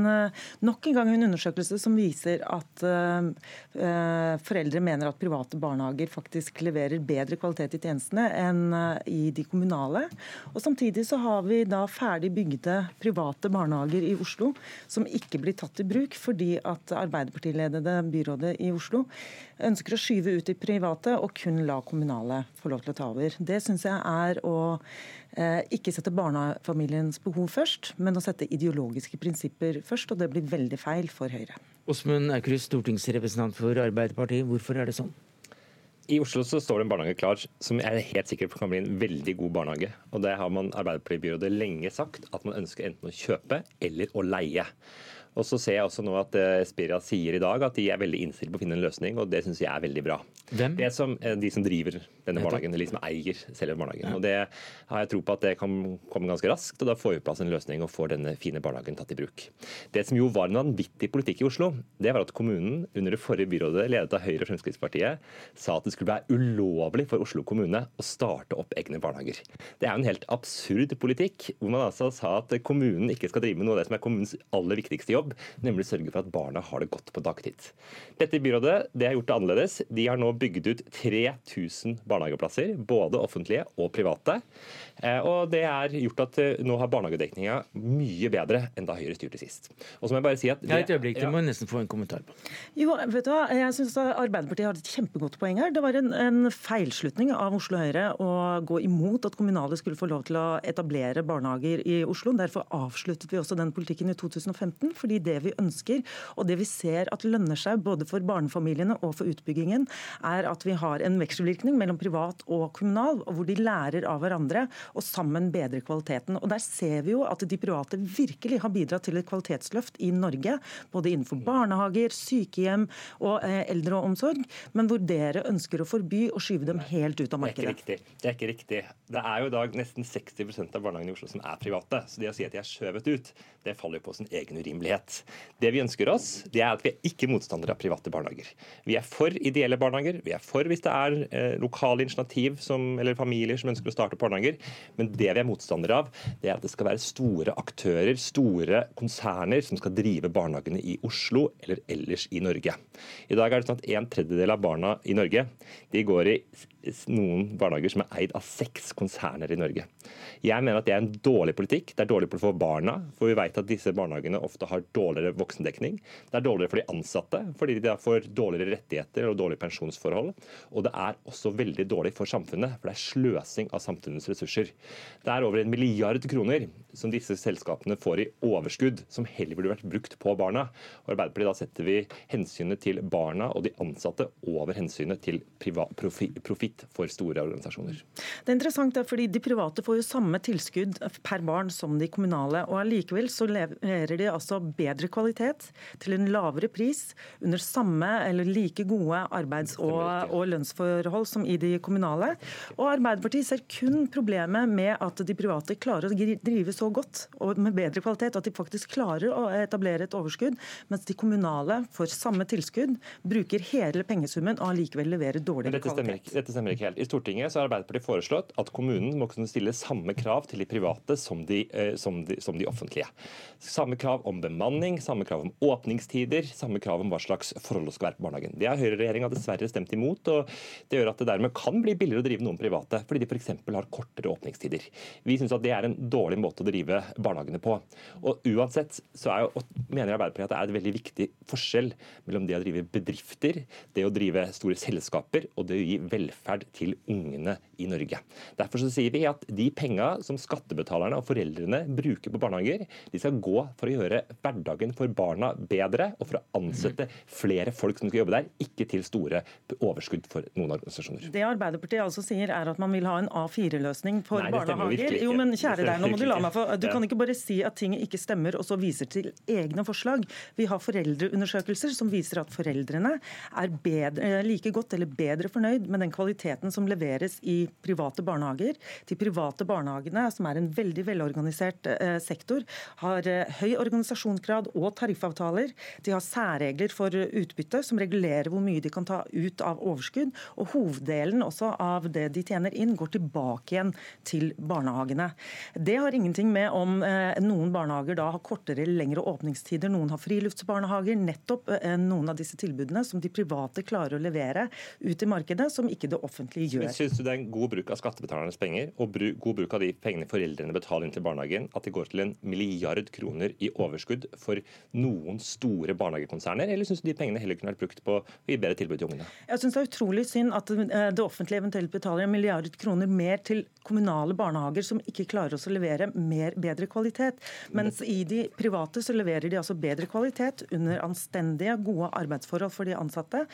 nok en gang en undersøkelse som viser at uh, foreldre mener at private barnehager faktisk leverer bedre kvalitet i tjenestene enn uh, i de kommunale. Og Samtidig så har vi da ferdig bygde private barnehager i Oslo som ikke blir tatt i bruk fordi at Arbeiderpartiledede byrådet i Oslo ønsker å skyve ut de private og kun la kommunale få lov til å ta over. Det syns jeg er å ikke sette barnefamiliens behov først, men å sette ideologiske prinsipper først. Og det blir veldig feil for Høyre. Åsmund Aukrust, stortingsrepresentant for Arbeiderpartiet. Hvorfor er det sånn? I Oslo så står det en barnehage klar som jeg er helt sikker på kan bli en veldig god barnehage. Og Det har man Arbeiderpartiet-byrådet lenge sagt, at man ønsker enten å kjøpe eller å leie. Og så ser jeg også nå at eh, Espiria sier i dag at de er veldig innstilt på å finne en løsning, og det syns jeg er veldig bra. Hvem? Det som, eh, de som driver denne barnehagen, eller de som eier selve barnehagen. Ja. Og Det har jeg tro på at det kan komme ganske raskt, og da får vi på plass en løsning og får denne fine barnehagen tatt i bruk. Det som jo var en vanvittig politikk i Oslo, det var at kommunen under det forrige byrådet, ledet av Høyre og Fremskrittspartiet, sa at det skulle være ulovlig for Oslo kommune å starte opp egne barnehager. Det er jo en helt absurd politikk, hvor man altså sa at kommunen ikke skal drive med noe av det som er kommunens aller viktigste jobb, jobb, nemlig sørge for at barna har det godt på dagtid. Dette byrådet det har gjort det annerledes. De har nå bygd ut 3000 barnehageplasser, både offentlige og private. Eh, og det er gjort at eh, nå har barnehagedekninga mye bedre enn da Høyre styrte sist. Og så må jeg bare si at... Det, ja, et øyeblikk, du må nesten få en kommentar på. Jo, vet du hva, jeg syns Arbeiderpartiet har et kjempegodt poeng her. Det var en, en feilslutning av Oslo Høyre å gå imot at kommunale skulle få lov til å etablere barnehager i Oslo. Derfor avsluttet vi også den politikken i 2015. fordi Det vi ønsker, og det vi ser at lønner seg både for barnefamiliene og for utbyggingen, er at vi har en vekselvirkning mellom privat og kommunal, hvor de lærer av hverandre og sammen bedrer kvaliteten. Og Der ser vi jo at de private virkelig har bidratt til et kvalitetsløft i Norge, både innenfor barnehager, sykehjem og eh, eldreomsorg, men hvor dere ønsker å forby og skyve dem helt ut av markedet. Det er ikke riktig. Det er ikke riktig. Det er jo i dag nesten 60 av barnehagene i Oslo som er private. Så det å si at de er skjøvet ut, det faller jo på sin egen urimelighet. Det vi ønsker oss, det er at vi er ikke motstandere av private barnehager. Vi er for ideelle barnehager. Vi er for hvis det er eh, lokale initiativ som, eller familier som ønsker å starte barnehager. Men det vi er motstandere av, det er at det skal være store aktører, store konserner, som skal drive barnehagene i Oslo eller ellers i Norge. I dag er det sånn at en tredjedel av barna i Norge de går i noen barnehager som er eid av seks konserner i Norge. Jeg mener at det er en dårlig politikk. Det er dårlig for barna, for vi vet at disse barnehagene ofte har dårligere voksendekning. Det er dårligere for de ansatte, fordi de får dårligere rettigheter og dårlige pensjonsforhold. Og det er også veldig dårlig for samfunnet, for det er sløsing av samfunnets ressurser. Det er over en milliard kroner som disse selskapene får i overskudd, som heller burde vært brukt på barna. Og Arbeiderpartiet da setter vi hensynet til barna og de ansatte over hensynet til profitt for store organisasjoner. Det er interessant, fordi De private får jo samme tilskudd per barn som de kommunale. og Allikevel så leverer de altså bedre kvalitet til en lavere pris under samme eller like gode arbeids- og, og lønnsforhold som i de kommunale. Og Arbeiderpartiet ser kun problemet med at de private klarer å drive så godt og med bedre kvalitet at de faktisk klarer å etablere et overskudd, mens de kommunale får samme tilskudd, bruker hele pengesummen og allikevel leverer dårligere dette kvalitet. Dette stemmer ikke helt. I Stortinget så har Arbeiderpartiet foreslått at kommunen må kunne stille samme krav til de private som de, eh, som de, som de offentlige. Samme krav om bemanning, samme krav om åpningstider, samme krav om hva slags forhold det skal være på barnehagen. Det har høyreregjeringa dessverre stemt imot, og det gjør at det dermed kan bli billigere å drive noen private, fordi de f.eks. har kortere åpningstider. Vi syns at det er en dårlig måte å drive barnehagene på. Og uansett så er jo, mener Arbeiderpartiet at det er et veldig viktig forskjell mellom det å drive bedrifter, det å drive store selskaper og det å gi velferd til ungene i Norge. Derfor så sier vi at de penga som skattebetalerne og foreldrene bruker på barnehager, de skal gå for å gjøre hverdagen for barna bedre og for å ansette flere folk som skal jobbe der, ikke til store overskudd for noen organisasjoner. Det Arbeiderpartiet altså sier er at man vil ha en A4-løsning for Nei, det barnehager. Jo, men kjære deg, nå må du la meg få Du kan ikke bare si at ting ikke stemmer, og så viser til egne forslag. Vi har foreldreundersøkelser som viser at foreldrene er bedre, eh, like godt eller bedre fornøyd med den kvaliteten som leveres i private barnehager. De private barnehagene, som er en veldig velorganisert eh, sektor, har eh, høy organisasjonsgrad og tariffavtaler. De har særregler for utbytte som regulerer hvor mye de kan ta ut av overskudd. Og hoveddelen også av det de tjener inn, går tilbake igjen til barnehagene. Det har ingenting med om eh, noen barnehager da har kortere eller lengre åpningstider, noen har friluftsbarnehager. Nettopp eh, noen av disse tilbudene som de private klarer å levere ut i markedet, som ikke det offentlige gjør. Men Syns du det er en god bruk av skattebetalernes penger og god bruk av de pengene foreldrene betaler inn til barnehagen, at de går til en milliard kroner i overskudd for noen store barnehagekonserner, eller syns du de pengene heller kunne vært brukt på å gi bedre tilbud til ungene? Jeg synes Det er utrolig synd at eh, det offentlige eventuelt betaler en milliard kroner mer til kommunale barnehager som ikke klarer å levere mer, bedre kvalitet. Mens i de private så leverer de altså bedre kvalitet under anstendige, gode arbeidsforhold for de ansatte,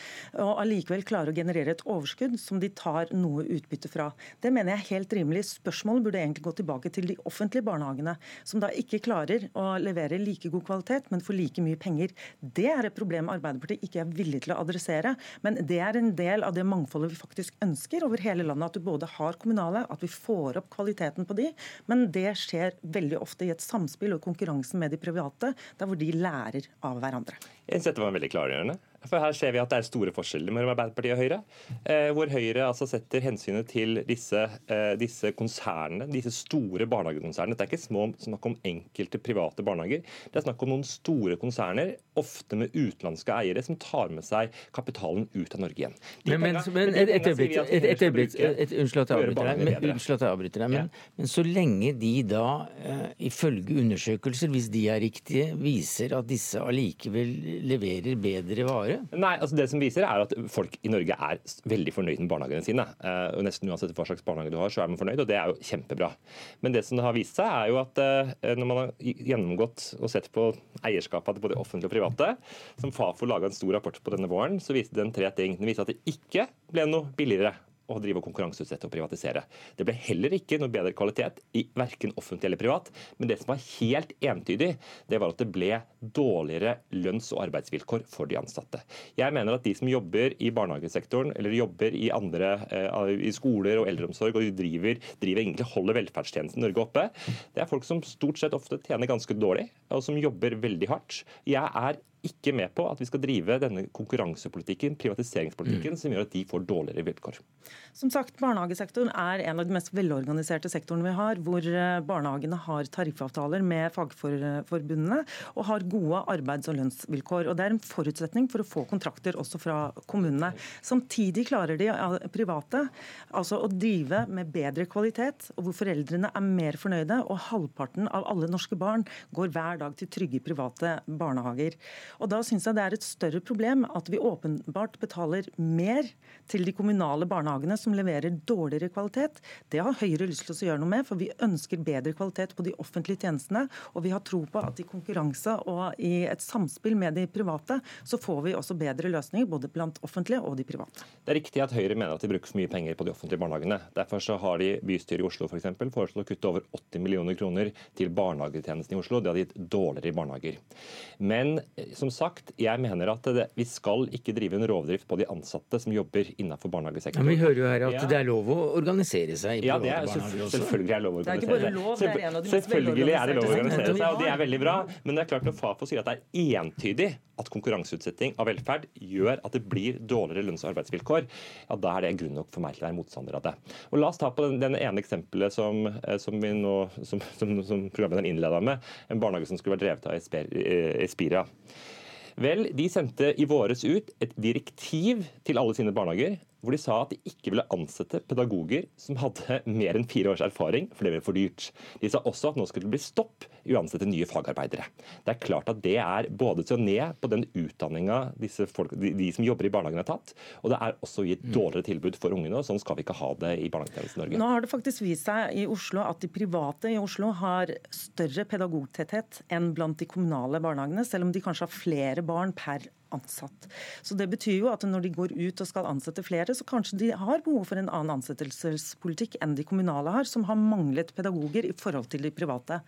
og allikevel klarer å generere et overskudd som de tar noe utbytte fra. Det mener jeg er helt rimelig. Spørsmålet burde egentlig gå tilbake til de offentlige barnehagene, som da ikke klarer å levere like god kvalitet, men for like mye penger. Det er et problem Arbeiderpartiet ikke er villig til å adressere, men det er en del av det mangfoldet vi faktisk ønsker over hele landet. At du både har kommunale, at vi får opp kvaliteten på de, men det skjer veldig ofte i et samspill og konkurransen med de private, der hvor de lærer av hverandre. Jeg synes dette var veldig klargjørende. For her ser vi at det er store forskjeller mellom Arbeiderpartiet og Høyre. Eh, hvor Høyre altså setter hensynet til disse, eh, disse konsernene, disse store barnehagekonsernene. Det er ikke små, snakk om enkelte private barnehager. Det er snakk om noen store konserner, ofte med utenlandske eiere, som tar med seg kapitalen ut av Norge igjen. De Men, men, men et, øyeblikk, et, øyeblikk et, Unnskyld at jeg avbryter deg. Men, deg, men, så lenge de da, eh, ifølge undersøkelser, hvis de er riktige, viser at disse allikevel leverer bedre vare, dårligere? Nei, altså Det som viser er at folk i Norge er veldig fornøyd med barnehagene sine. Uh, og Nesten uansett hva slags barnehage du har, så er man fornøyd, og det er jo kjempebra. Men det som det har vist seg, er jo at uh, når man har gjennomgått og sett på eierskapet til både offentlige og private, som Fafo laga en stor rapport på denne våren, så viste den tre ting. Den viste at det ikke ble noe billigere å drive og konkurranseutsette og privatisere. Det ble heller ikke noe bedre kvalitet i verken offentlig eller privat. Men det som var helt entydig, det var at det ble dårligere lønns- og arbeidsvilkår for de ansatte. Jeg mener at de som jobber i barnehagesektoren eller jobber i andre eh, i skoler og eldreomsorg og driver, driver egentlig holder velferdstjenesten Norge oppe, det er folk som stort sett ofte tjener ganske dårlig, og som jobber veldig hardt. Jeg er ikke med på at vi skal drive denne konkurransepolitikken, privatiseringspolitikken, mm. som gjør at de får dårligere vilkår. Som sagt, Barnehagesektoren er en av de mest velorganiserte sektorene vi har, hvor eh, barnehagene har tariffavtaler med fagforbundene og har gode arbeids- og lønnsvilkår. Og Det er en forutsetning for å få kontrakter også fra kommunene. Samtidig klarer de private altså å drive med bedre kvalitet, og hvor foreldrene er mer fornøyde. Og halvparten av alle norske barn går hver dag til trygge private barnehager. Og Da syns jeg det er et større problem at vi åpenbart betaler mer til de kommunale barnehagene som leverer dårligere kvalitet. Det har Høyre lyst til å gjøre noe med, for vi ønsker bedre kvalitet på de offentlige tjenestene. Og vi har tro på at i konkurranse og i et samspill med de private, så får vi også bedre løsninger både blant offentlige og de private. Det er riktig at Høyre mener at de bruker for mye penger på de offentlige barnehagene. Derfor så har de bystyret i Oslo for eksempel, foreslått å kutte over 80 millioner kroner til barnehagetjenesten i Oslo. Det hadde gitt dårligere barnehager. Men som sagt, jeg mener at det, vi skal ikke drive en rovdrift på de ansatte som jobber innenfor barnehagesektoren. Men vi hører jo her at ja. det er lov å organisere seg i ja, barnehager også. Selvfølgelig er det lov å organisere seg. Det er ikke bare lov, det er en av de mest Selvfølgelig er det lov å organisere seg, og det er veldig bra. Men det er klart når Fafo sier at det er entydig at konkurranseutsetting av velferd gjør at det blir dårligere lønns- og arbeidsvilkår, ja, da er det grunn nok for meg til å være motstander av det. Og La oss ta på den, den ene eksempelet som, eh, som, vi nå, som, som, som programlederen innleda med, en barnehage som skulle vært drevet av Espira. Vel, de sendte i våres ut et direktiv til alle sine barnehager hvor de sa at de ikke ville ansette pedagoger som hadde mer enn fire års erfaring, for det ble for dyrt. De sa også at nå skulle det bli stopp i å ansette nye fagarbeidere. Det er klart at det er både til å ned på den utdanninga de, de, som jobber i barnehagen har tatt, og det er også å gi et mm. dårligere tilbud for ungene. og Sånn skal vi ikke ha det i barnehagetjenesten Norge. Nå har det faktisk vist seg i Oslo at de private i Oslo har større pedagogtetthet enn blant de kommunale barnehagene, selv om de kanskje har flere barn per ansatt. Så Det betyr jo at når de går ut og skal ansette flere, så kanskje de har behov for en annen ansettelsespolitikk enn de kommunale har, som har manglet pedagoger i forhold til de private.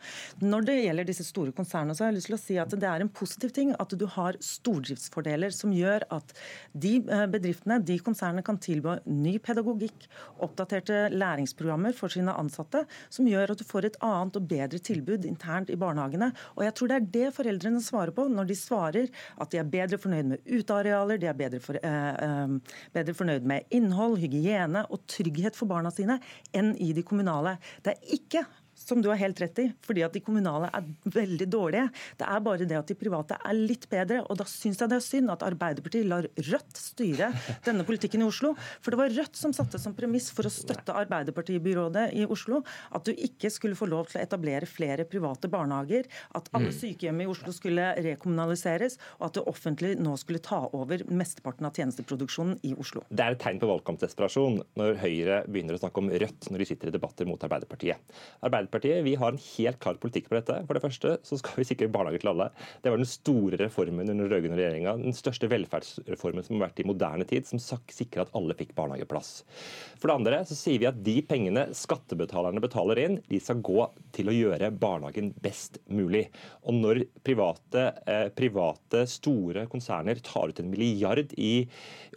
Når det gjelder disse store konsernene, så har jeg lyst til å si at det er en positiv ting at du har stordriftsfordeler som gjør at de eh, bedriftene, de konsernene, kan tilby ny pedagogikk, oppdaterte læringsprogrammer for sine ansatte, som gjør at du får et annet og bedre tilbud internt i barnehagene. Og jeg tror det er det foreldrene svarer på når de svarer at de er bedre fornøyd fornøyd med utearealer, de er bedre, for, eh, eh, bedre fornøyd med innhold, hygiene og trygghet for barna sine enn i de kommunale. Det er ikke som du har helt rett i, fordi at de kommunale er veldig dårlige. Det er bare det at de private er litt bedre. og Da syns jeg det er synd at Arbeiderpartiet lar Rødt styre denne politikken i Oslo. For det var Rødt som satte som premiss for å støtte Arbeiderpartibyrådet i Oslo at du ikke skulle få lov til å etablere flere private barnehager, at alle mm. sykehjem i Oslo skulle rekommunaliseres, og at det offentlige nå skulle ta over mesteparten av tjenesteproduksjonen i Oslo. Det er et tegn på valgkampdesperasjon når Høyre begynner å snakke om Rødt når de sitter i debatter mot Arbeiderpartiet. Arbeiderpartiet Arbeiderpartiet vi har en helt klar politikk på dette. For det første så skal vi sikre barnehager til alle. Det var den store reformen under den rød-grønne regjeringa. Den største velferdsreformen som har vært i moderne tid, som sikrer at alle fikk barnehageplass. For det andre så sier vi at de pengene skattebetalerne betaler inn, de skal gå til å gjøre barnehagen best mulig. Og når private, eh, private store konserner tar ut en milliard i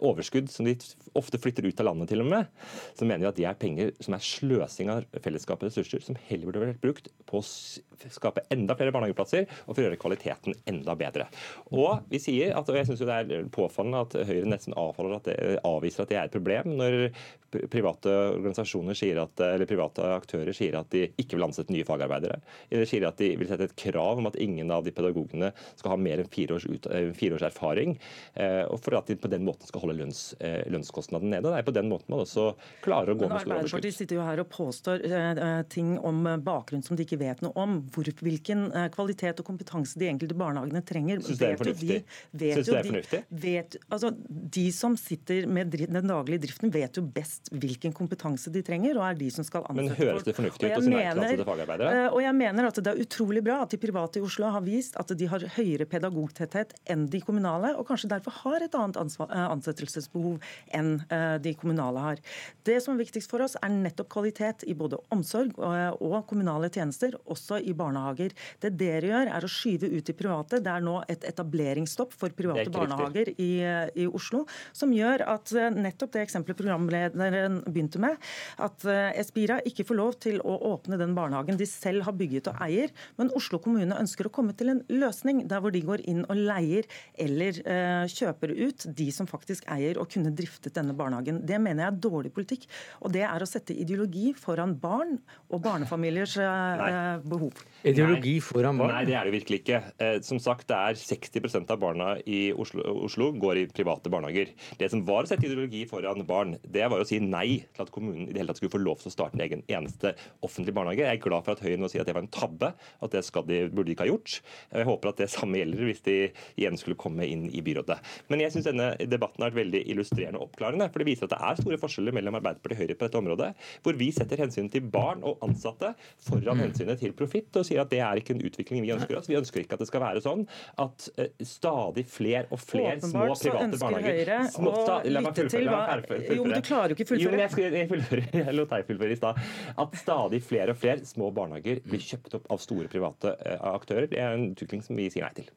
overskudd som de ofte flytter ut av landet til og med, så mener vi at det er penger som er sløsing av fellesskapets ressurser, som heller burde vært brukt på å skape enda flere barnehageplasser og for å gjøre kvaliteten enda bedre. Og vi sier at, og jeg synes det er påfallende at Høyre nesten at det, avviser at det er et problem når private organisasjoner sier at, eller private aktører sier at de ikke vil ansette nye fagarbeidere. Eller sier at de vil sette et krav om at ingen av de pedagogene skal ha mer enn fire års, ut, eh, fire års erfaring. Eh, og for at de på den måten skal holde lønns, eh, lønnskostnaden nede. Det er på den måten man også klarer å gå Men med. Arbeiderpartiet sitter jo her og påstår ting om bakgrunn som de ikke vet noe om. Hvor, hvilken kvalitet og kompetanse de enkelte barnehagene trenger. Syns det er fornuftig? De, Syns det er fornuftig? Vet, altså, de som sitter med den daglige driften, vet jo best hvilken kompetanse de trenger, og er de som skal ansette Men høres det fornuftig ut å si nei til fagarbeidere? Og jeg mener at det er utrolig bra at de private i Oslo har vist at de har høyere pedagogtetthet enn de kommunale, og kanskje derfor har et annet ansettelsesbehov enn de kommunale har. Det som er viktigst for oss, er nettopp kvalitet i både omsorg og kommunale tjenester, også i barnehager. Det dere gjør, er å skyve ut de private. Det er nå et etableringsstopp for private barnehager i, i, Oslo, som gjør at eh, nettopp det eksempelet programlederen begynte med, at eh, Espira ikke får lov til å åpne den barnehagen de selv har bygget og eier, men Oslo kommune ønsker å komme til en løsning der hvor de går inn og leier eller uh, kjøper ut de som faktisk eier og kunne driftet denne barnehagen. Det mener jeg er dårlig politikk, og det er å sette ideologi foran barn og barnefamiliers Nei. behov. Ideologi foran barn? Nei, det er det virkelig ikke. Eh, som sagt, det er 60% av barna i Oslo, Oslo, går i private barnehager. Det som var å sette ideologi foran barn, det var å si nei til at kommunen i det hele tatt skulle få lov til å starte en egen eneste offentlig barnehage. Jeg er glad for at Høyre nå sier at det var en tabbe, at det de, burde de ikke ha gjort. Jeg håper at det samme gjelder hvis de igjen skulle komme inn i byrådet. Men jeg syns denne debatten har vært veldig illustrerende og oppklarende, for det viser at det er store forskjeller mellom Arbeiderpartiet og Høyre på dette området, hvor vi setter hensynet til barn og ansatte foran hensynet til profitt. og sier at det er ikke en utvikling vi ønsker oss. Vi ønsker ikke at det skal være sånn at uh, stadig flere og flere små private barnehager Åpenbart så ønsker Høyre å lytte til hva Jo, men du klarer jo ikke fullføre. Jo, men jeg, skal, jeg, jeg lot deg fullføre i stad. At stadig flere og flere små barnehager blir kjøpt opp av store private uh, aktører, det er en utvikling som vi sier nei til.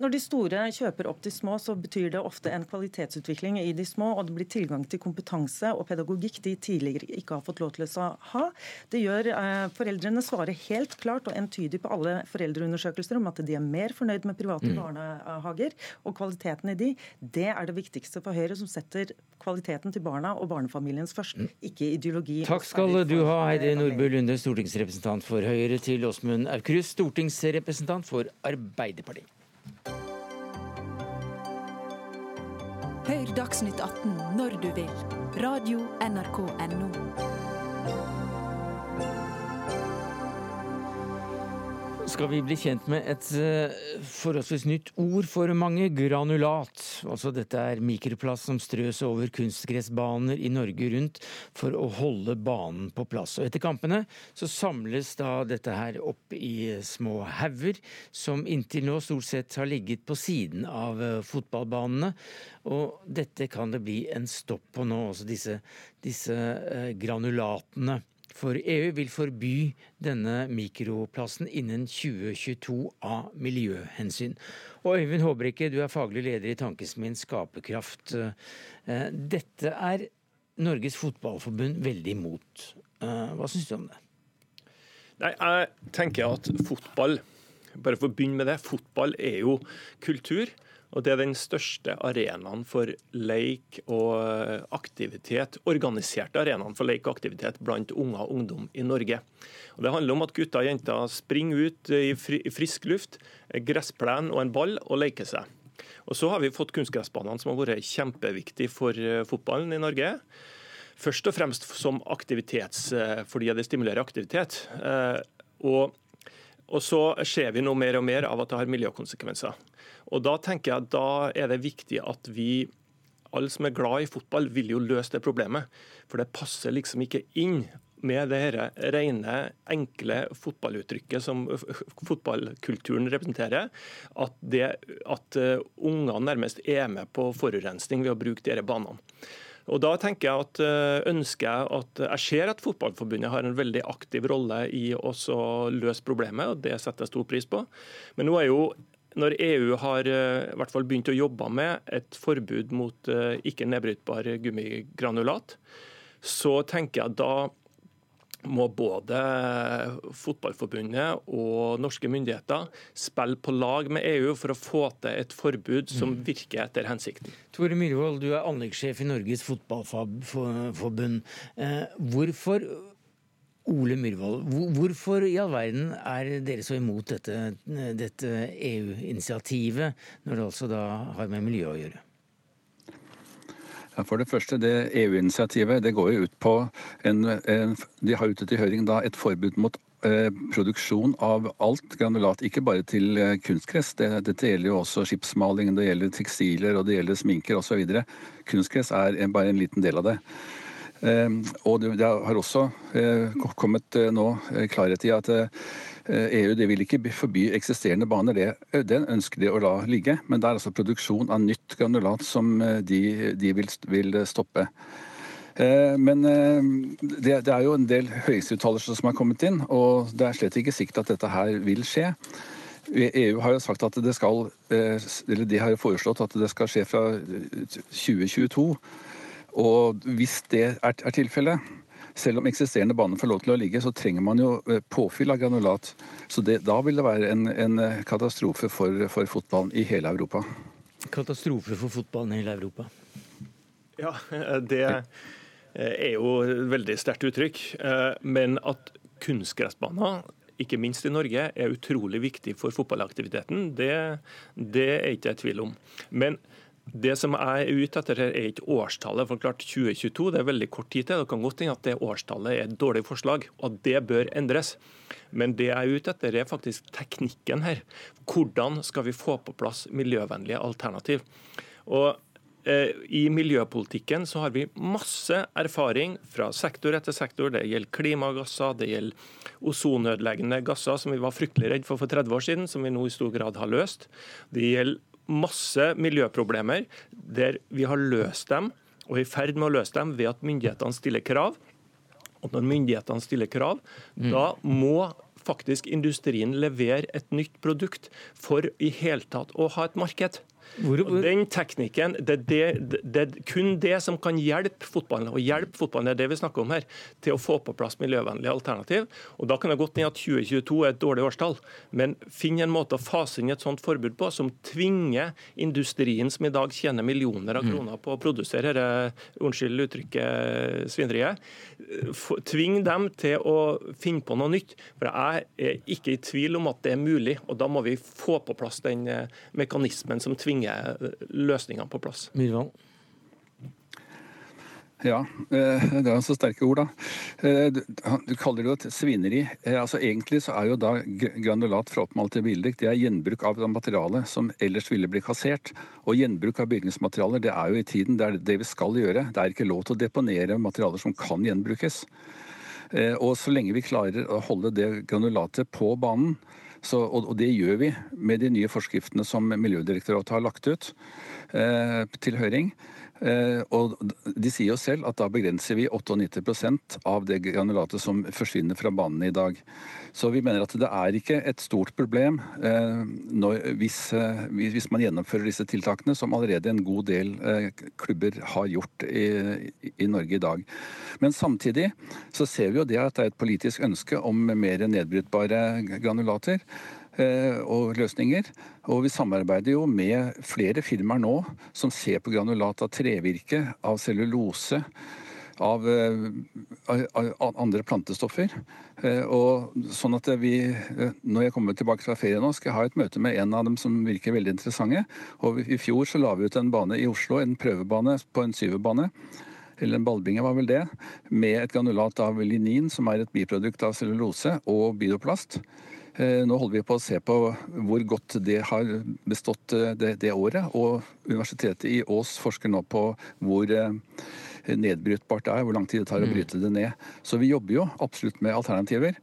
Når de store kjøper opp de små, så betyr det ofte en kvalitetsutvikling i de små, og det blir tilgang til kompetanse og pedagogikk de tidligere ikke har fått lov til å ha. Det gjør eh, foreldrene svarer helt klart og entydig på alle foreldreundersøkelser om at de er mer fornøyd med private mm. barnehager. Og kvaliteten i de, det er det viktigste for Høyre, som setter kvaliteten til barna og barnefamiliens først, ikke ideologi. Takk skal du ha, Heidi Nordbø Lunde, stortingsrepresentant for Høyre, til Åsmund Aukrust, stortingsrepresentant for Arbeiderpartiet. Hør Dagsnytt 18 når du vil. Radio NRK Radio.nrk.no. skal vi bli kjent med et eh, forholdsvis nytt ord for mange, granulat. Altså dette er mikroplast som strøs over kunstgressbaner i Norge rundt for å holde banen på plass. Og etter kampene så samles da dette her opp i små hauger, som inntil nå stort sett har ligget på siden av eh, fotballbanene. Og dette kan det bli en stopp på nå, altså disse, disse eh, granulatene. For EU vil forby denne mikroplasten innen 2022 av miljøhensyn. Og Øyvind Håbrekke, du er faglig leder i Tankesmien Skaperkraft. Eh, dette er Norges Fotballforbund veldig imot. Eh, hva syns du om det? Nei, Jeg tenker at fotball, bare for å begynne med det, fotball er jo kultur. Og Det er den største arenaen for leik og eh, aktivitet, organiserte arenaen for leik og aktivitet blant unger og ungdom i Norge. Og Det handler om at gutter og jenter springer ut i frisk luft, gressplen og en ball og leker seg. Og Så har vi fått kunstgressbanene som har vært kjempeviktig for eh, fotballen i Norge. Først og fremst som aktivitets, eh, fordi det stimulerer aktivitet. Og, og så ser vi nå mer og mer av at det har miljøkonsekvenser. Og Da tenker jeg at da er det viktig at vi alle som er glad i fotball, vil jo løse det problemet. For det passer liksom ikke inn med det her rene, enkle fotballuttrykket som fotballkulturen representerer, at, det, at uh, ungene nærmest er med på forurensning ved å bruke disse banene. Og Da tenker jeg at uh, ønsker jeg at jeg ser at Fotballforbundet har en veldig aktiv rolle i å løse problemet, og det setter jeg stor pris på. Men nå er jo når EU har eh, i hvert fall begynt å jobbe med et forbud mot eh, ikke nedbrytbar gummigranulat, så tenker jeg da må både Fotballforbundet og norske myndigheter spille på lag med EU for å få til et forbud som mm. virker etter hensikten. Tore Myhrvold, du er anleggssjef i Norges Fotballforbund. Eh, hvorfor Ole Myhrvold, hvorfor i all verden er dere så imot dette, dette EU-initiativet, når det altså da har med miljø å gjøre? For det første, det EU-initiativet det går jo ut på en, en, De har ute til høring da et forbud mot produksjon av alt granulat, ikke bare til kunstgress. Det, dette gjelder jo også skipsmaling, det gjelder tekstiler og det gjelder sminker osv. Kunstgress er bare en liten del av det. Og det har også kommet nå klarhet i at EU det vil ikke forby eksisterende baner, det, den ønsker de å la ligge. Men det er altså produksjon av nytt granulat som de, de vil, vil, stoppe. Men det, det, er jo en del høyesteuttalelser som har kommet inn, og det er slett ikke sikkert at dette her vil skje. EU har jo sagt at det skal, eller de har jo foreslått at det skal skje fra 2022. Og hvis det er tilfellet, selv om eksisterende bane får lov til å ligge, så trenger man jo påfyll av granulat. Så det, da vil det være en, en katastrofe for, for, fotballen i hele Europa. Katastrofe for fotballen i hele Europa? Ja, det er jo et veldig sterkt uttrykk. Men at kunstgressbaner ikke minst i Norge, er utrolig viktig for fotballaktiviteten. Det, det er ikke jeg i tvil om. Men det som jeg er ute etter, her er ikke årstallet. for klart 2022 det er veldig kort tid til. Det kan godt hende at det årstallet er et dårlig forslag, og at det bør endres. Men det jeg er ute etter, er faktisk teknikken her. Hvordan skal vi få på plass miljøvennlige alternativ? Og eh, i miljøpolitikken så har vi masse erfaring fra sektor etter sektor. Det gjelder klimagasser, det gjelder ozonødeleggende gasser, som vi var fryktelig redd for for 30 år siden, som vi nå i stor grad har løst. Det gjelder masse miljøproblemer der vi har løst dem, og er i ferd med å løse dem ved at myndighetene stiller krav. Og når myndighetene stiller krav, mm. da må faktisk industrien levere et nytt produkt for i hele tatt å ha et marked. Hvor, hvor... Den teknikken, det, det, det, er kun det som kan hjelpe fotballen, og hjelpe fotballen, det er det vi snakker om her, til å få på plass miljøvennlige alternativ. Og Da kan det godt hende at 2022 er et dårlig årstall, men finn en måte å fase inn et sånt forbud på som tvinger industrien, som i dag tjener millioner av mm. kroner på å produsere dette, unnskyld uttrykket, svineriet, tving dem til å finne på noe nytt. For jeg er ikke i tvil om at det er mulig, og da må vi få på plass den eh, mekanismen som tvinger bringe løsningene på plass. Myrvang. Ja, eh, det er så sterke ord, da. Eh, du kaller det jo et svineri. Eh, altså Egentlig så er jo da granulat fra oppmalte bilder det er gjenbruk av materiale som ellers ville bli kassert. Og gjenbruk av bygningsmaterialer det er jo i tiden det er det vi skal gjøre. Det er ikke lov til å deponere materialer som kan gjenbrukes. Og så lenge vi klarer å holde det granulatet på banen, så, og, og, det gjør vi med de nye forskriftene som Miljødirektoratet har lagt ut eh, til høring. Eh, og De sier jo selv at da begrenser vi 98% av det granulatet som forsvinner fra banen i dag. Så vi mener at det er ikke et stort problem eh, når, hvis, eh, hvis, man gjennomfører disse tiltakene, som allerede en god del klubber har gjort i, i, Norge i dag. Men samtidig så ser vi jo det at det er et politisk ønske om mer nedbrytbare granulater. Eh, og løsninger. Og vi samarbeider jo med flere firmaer nå som ser på granulat av trevirke, av cellulose, av, eh, av andre plantestoffer. Eh, og sånn at vi, Når jeg kommer tilbake fra ferie nå, skal jeg ha et møte med en av dem som virker veldig interessante. Og I fjor så la vi ut en bane i Oslo, en prøvebane på en syverbane eller en ballbinge var vel det, med et granulat av linin, som er et biprodukt av cellulose og bioplast. Eh, nå holder vi på å se på hvor godt det har bestått eh, det, det året. Og Universitetet i Ås forsker nå på hvor eh, nedbrytbart det er, hvor lang tid det tar å mm. bryte det ned. Så vi jobber jo absolutt med alternativer.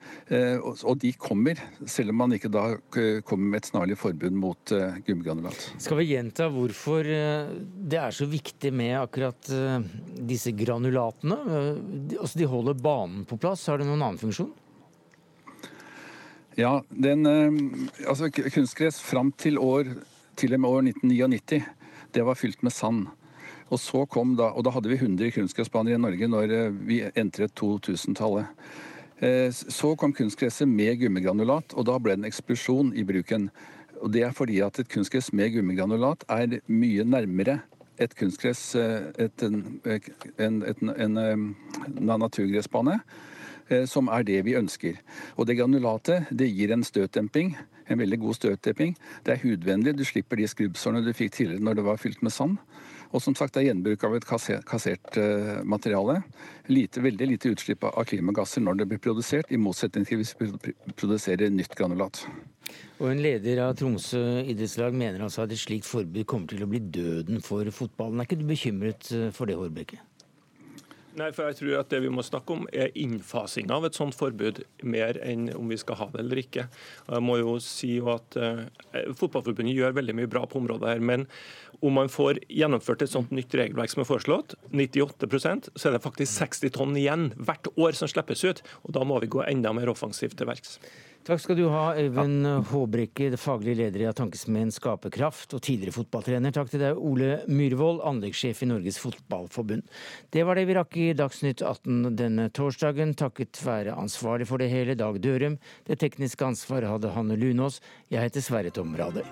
Og de kommer, selv om man ikke da kommer med et snarlig forbud mot gummigranulat. Skal vi gjenta hvorfor det er så viktig med akkurat disse granulatene? Altså De holder banen på plass. Har det noen annen funksjon? Ja, den, eh, altså Kunstgress fram til, år, til og med år 1999, det var fylt med sand. Og så kom da, og da hadde vi 100 kunstgressbaner i Norge når eh, vi entret 2000-tallet. Eh, så kom kunstgresset med gummigranulat, og da ble det en eksplosjon i bruken. Og Det er fordi at et kunstgress med gummigranulat er mye nærmere et kunstgress, et, en, en, en, en naturgressbane som er det vi ønsker. Og det granulatet det gir en støtdemping, en veldig god støtdemping. Det er hudvennlig, du slipper de skrubbsårene du fikk tidligere når det var fylt med sand. Og som sagt, det er gjenbruk av et kassert materiale. Lite, veldig lite utslipp av klimagasser når det blir produsert, i motsetning til hvis vi produserer nytt granulat. Og En leder av Tromsø idrettslag mener altså at et slikt forbud kommer til å bli døden for fotballen. Er ikke du bekymret for det, Hårbrekke? Nei, for jeg tror at Det vi må snakke om, er innfasing av et sånt forbud, mer enn om vi skal ha det eller ikke. Jeg må jo si at uh, Fotballforbundet gjør veldig mye bra på området her. Men om man får gjennomført et sånt nytt regelverk som er foreslått, 98% så er det faktisk 60 tonn igjen hvert år som slippes ut. og Da må vi gå enda mer offensivt til verks. Takk skal du ha, Øyvind Håbrekke, faglig leder i Tankesmien Skaperkraft, og tidligere fotballtrener. Takk til deg, Ole Myhrvold, anleggssjef i Norges Fotballforbund. Det var det vi rakk i Dagsnytt 18 denne torsdagen, takket være ansvarlig for det hele, Dag Dørum. Det tekniske ansvaret hadde Hanne Lunås. Jeg heter Sverre Tom Radøy.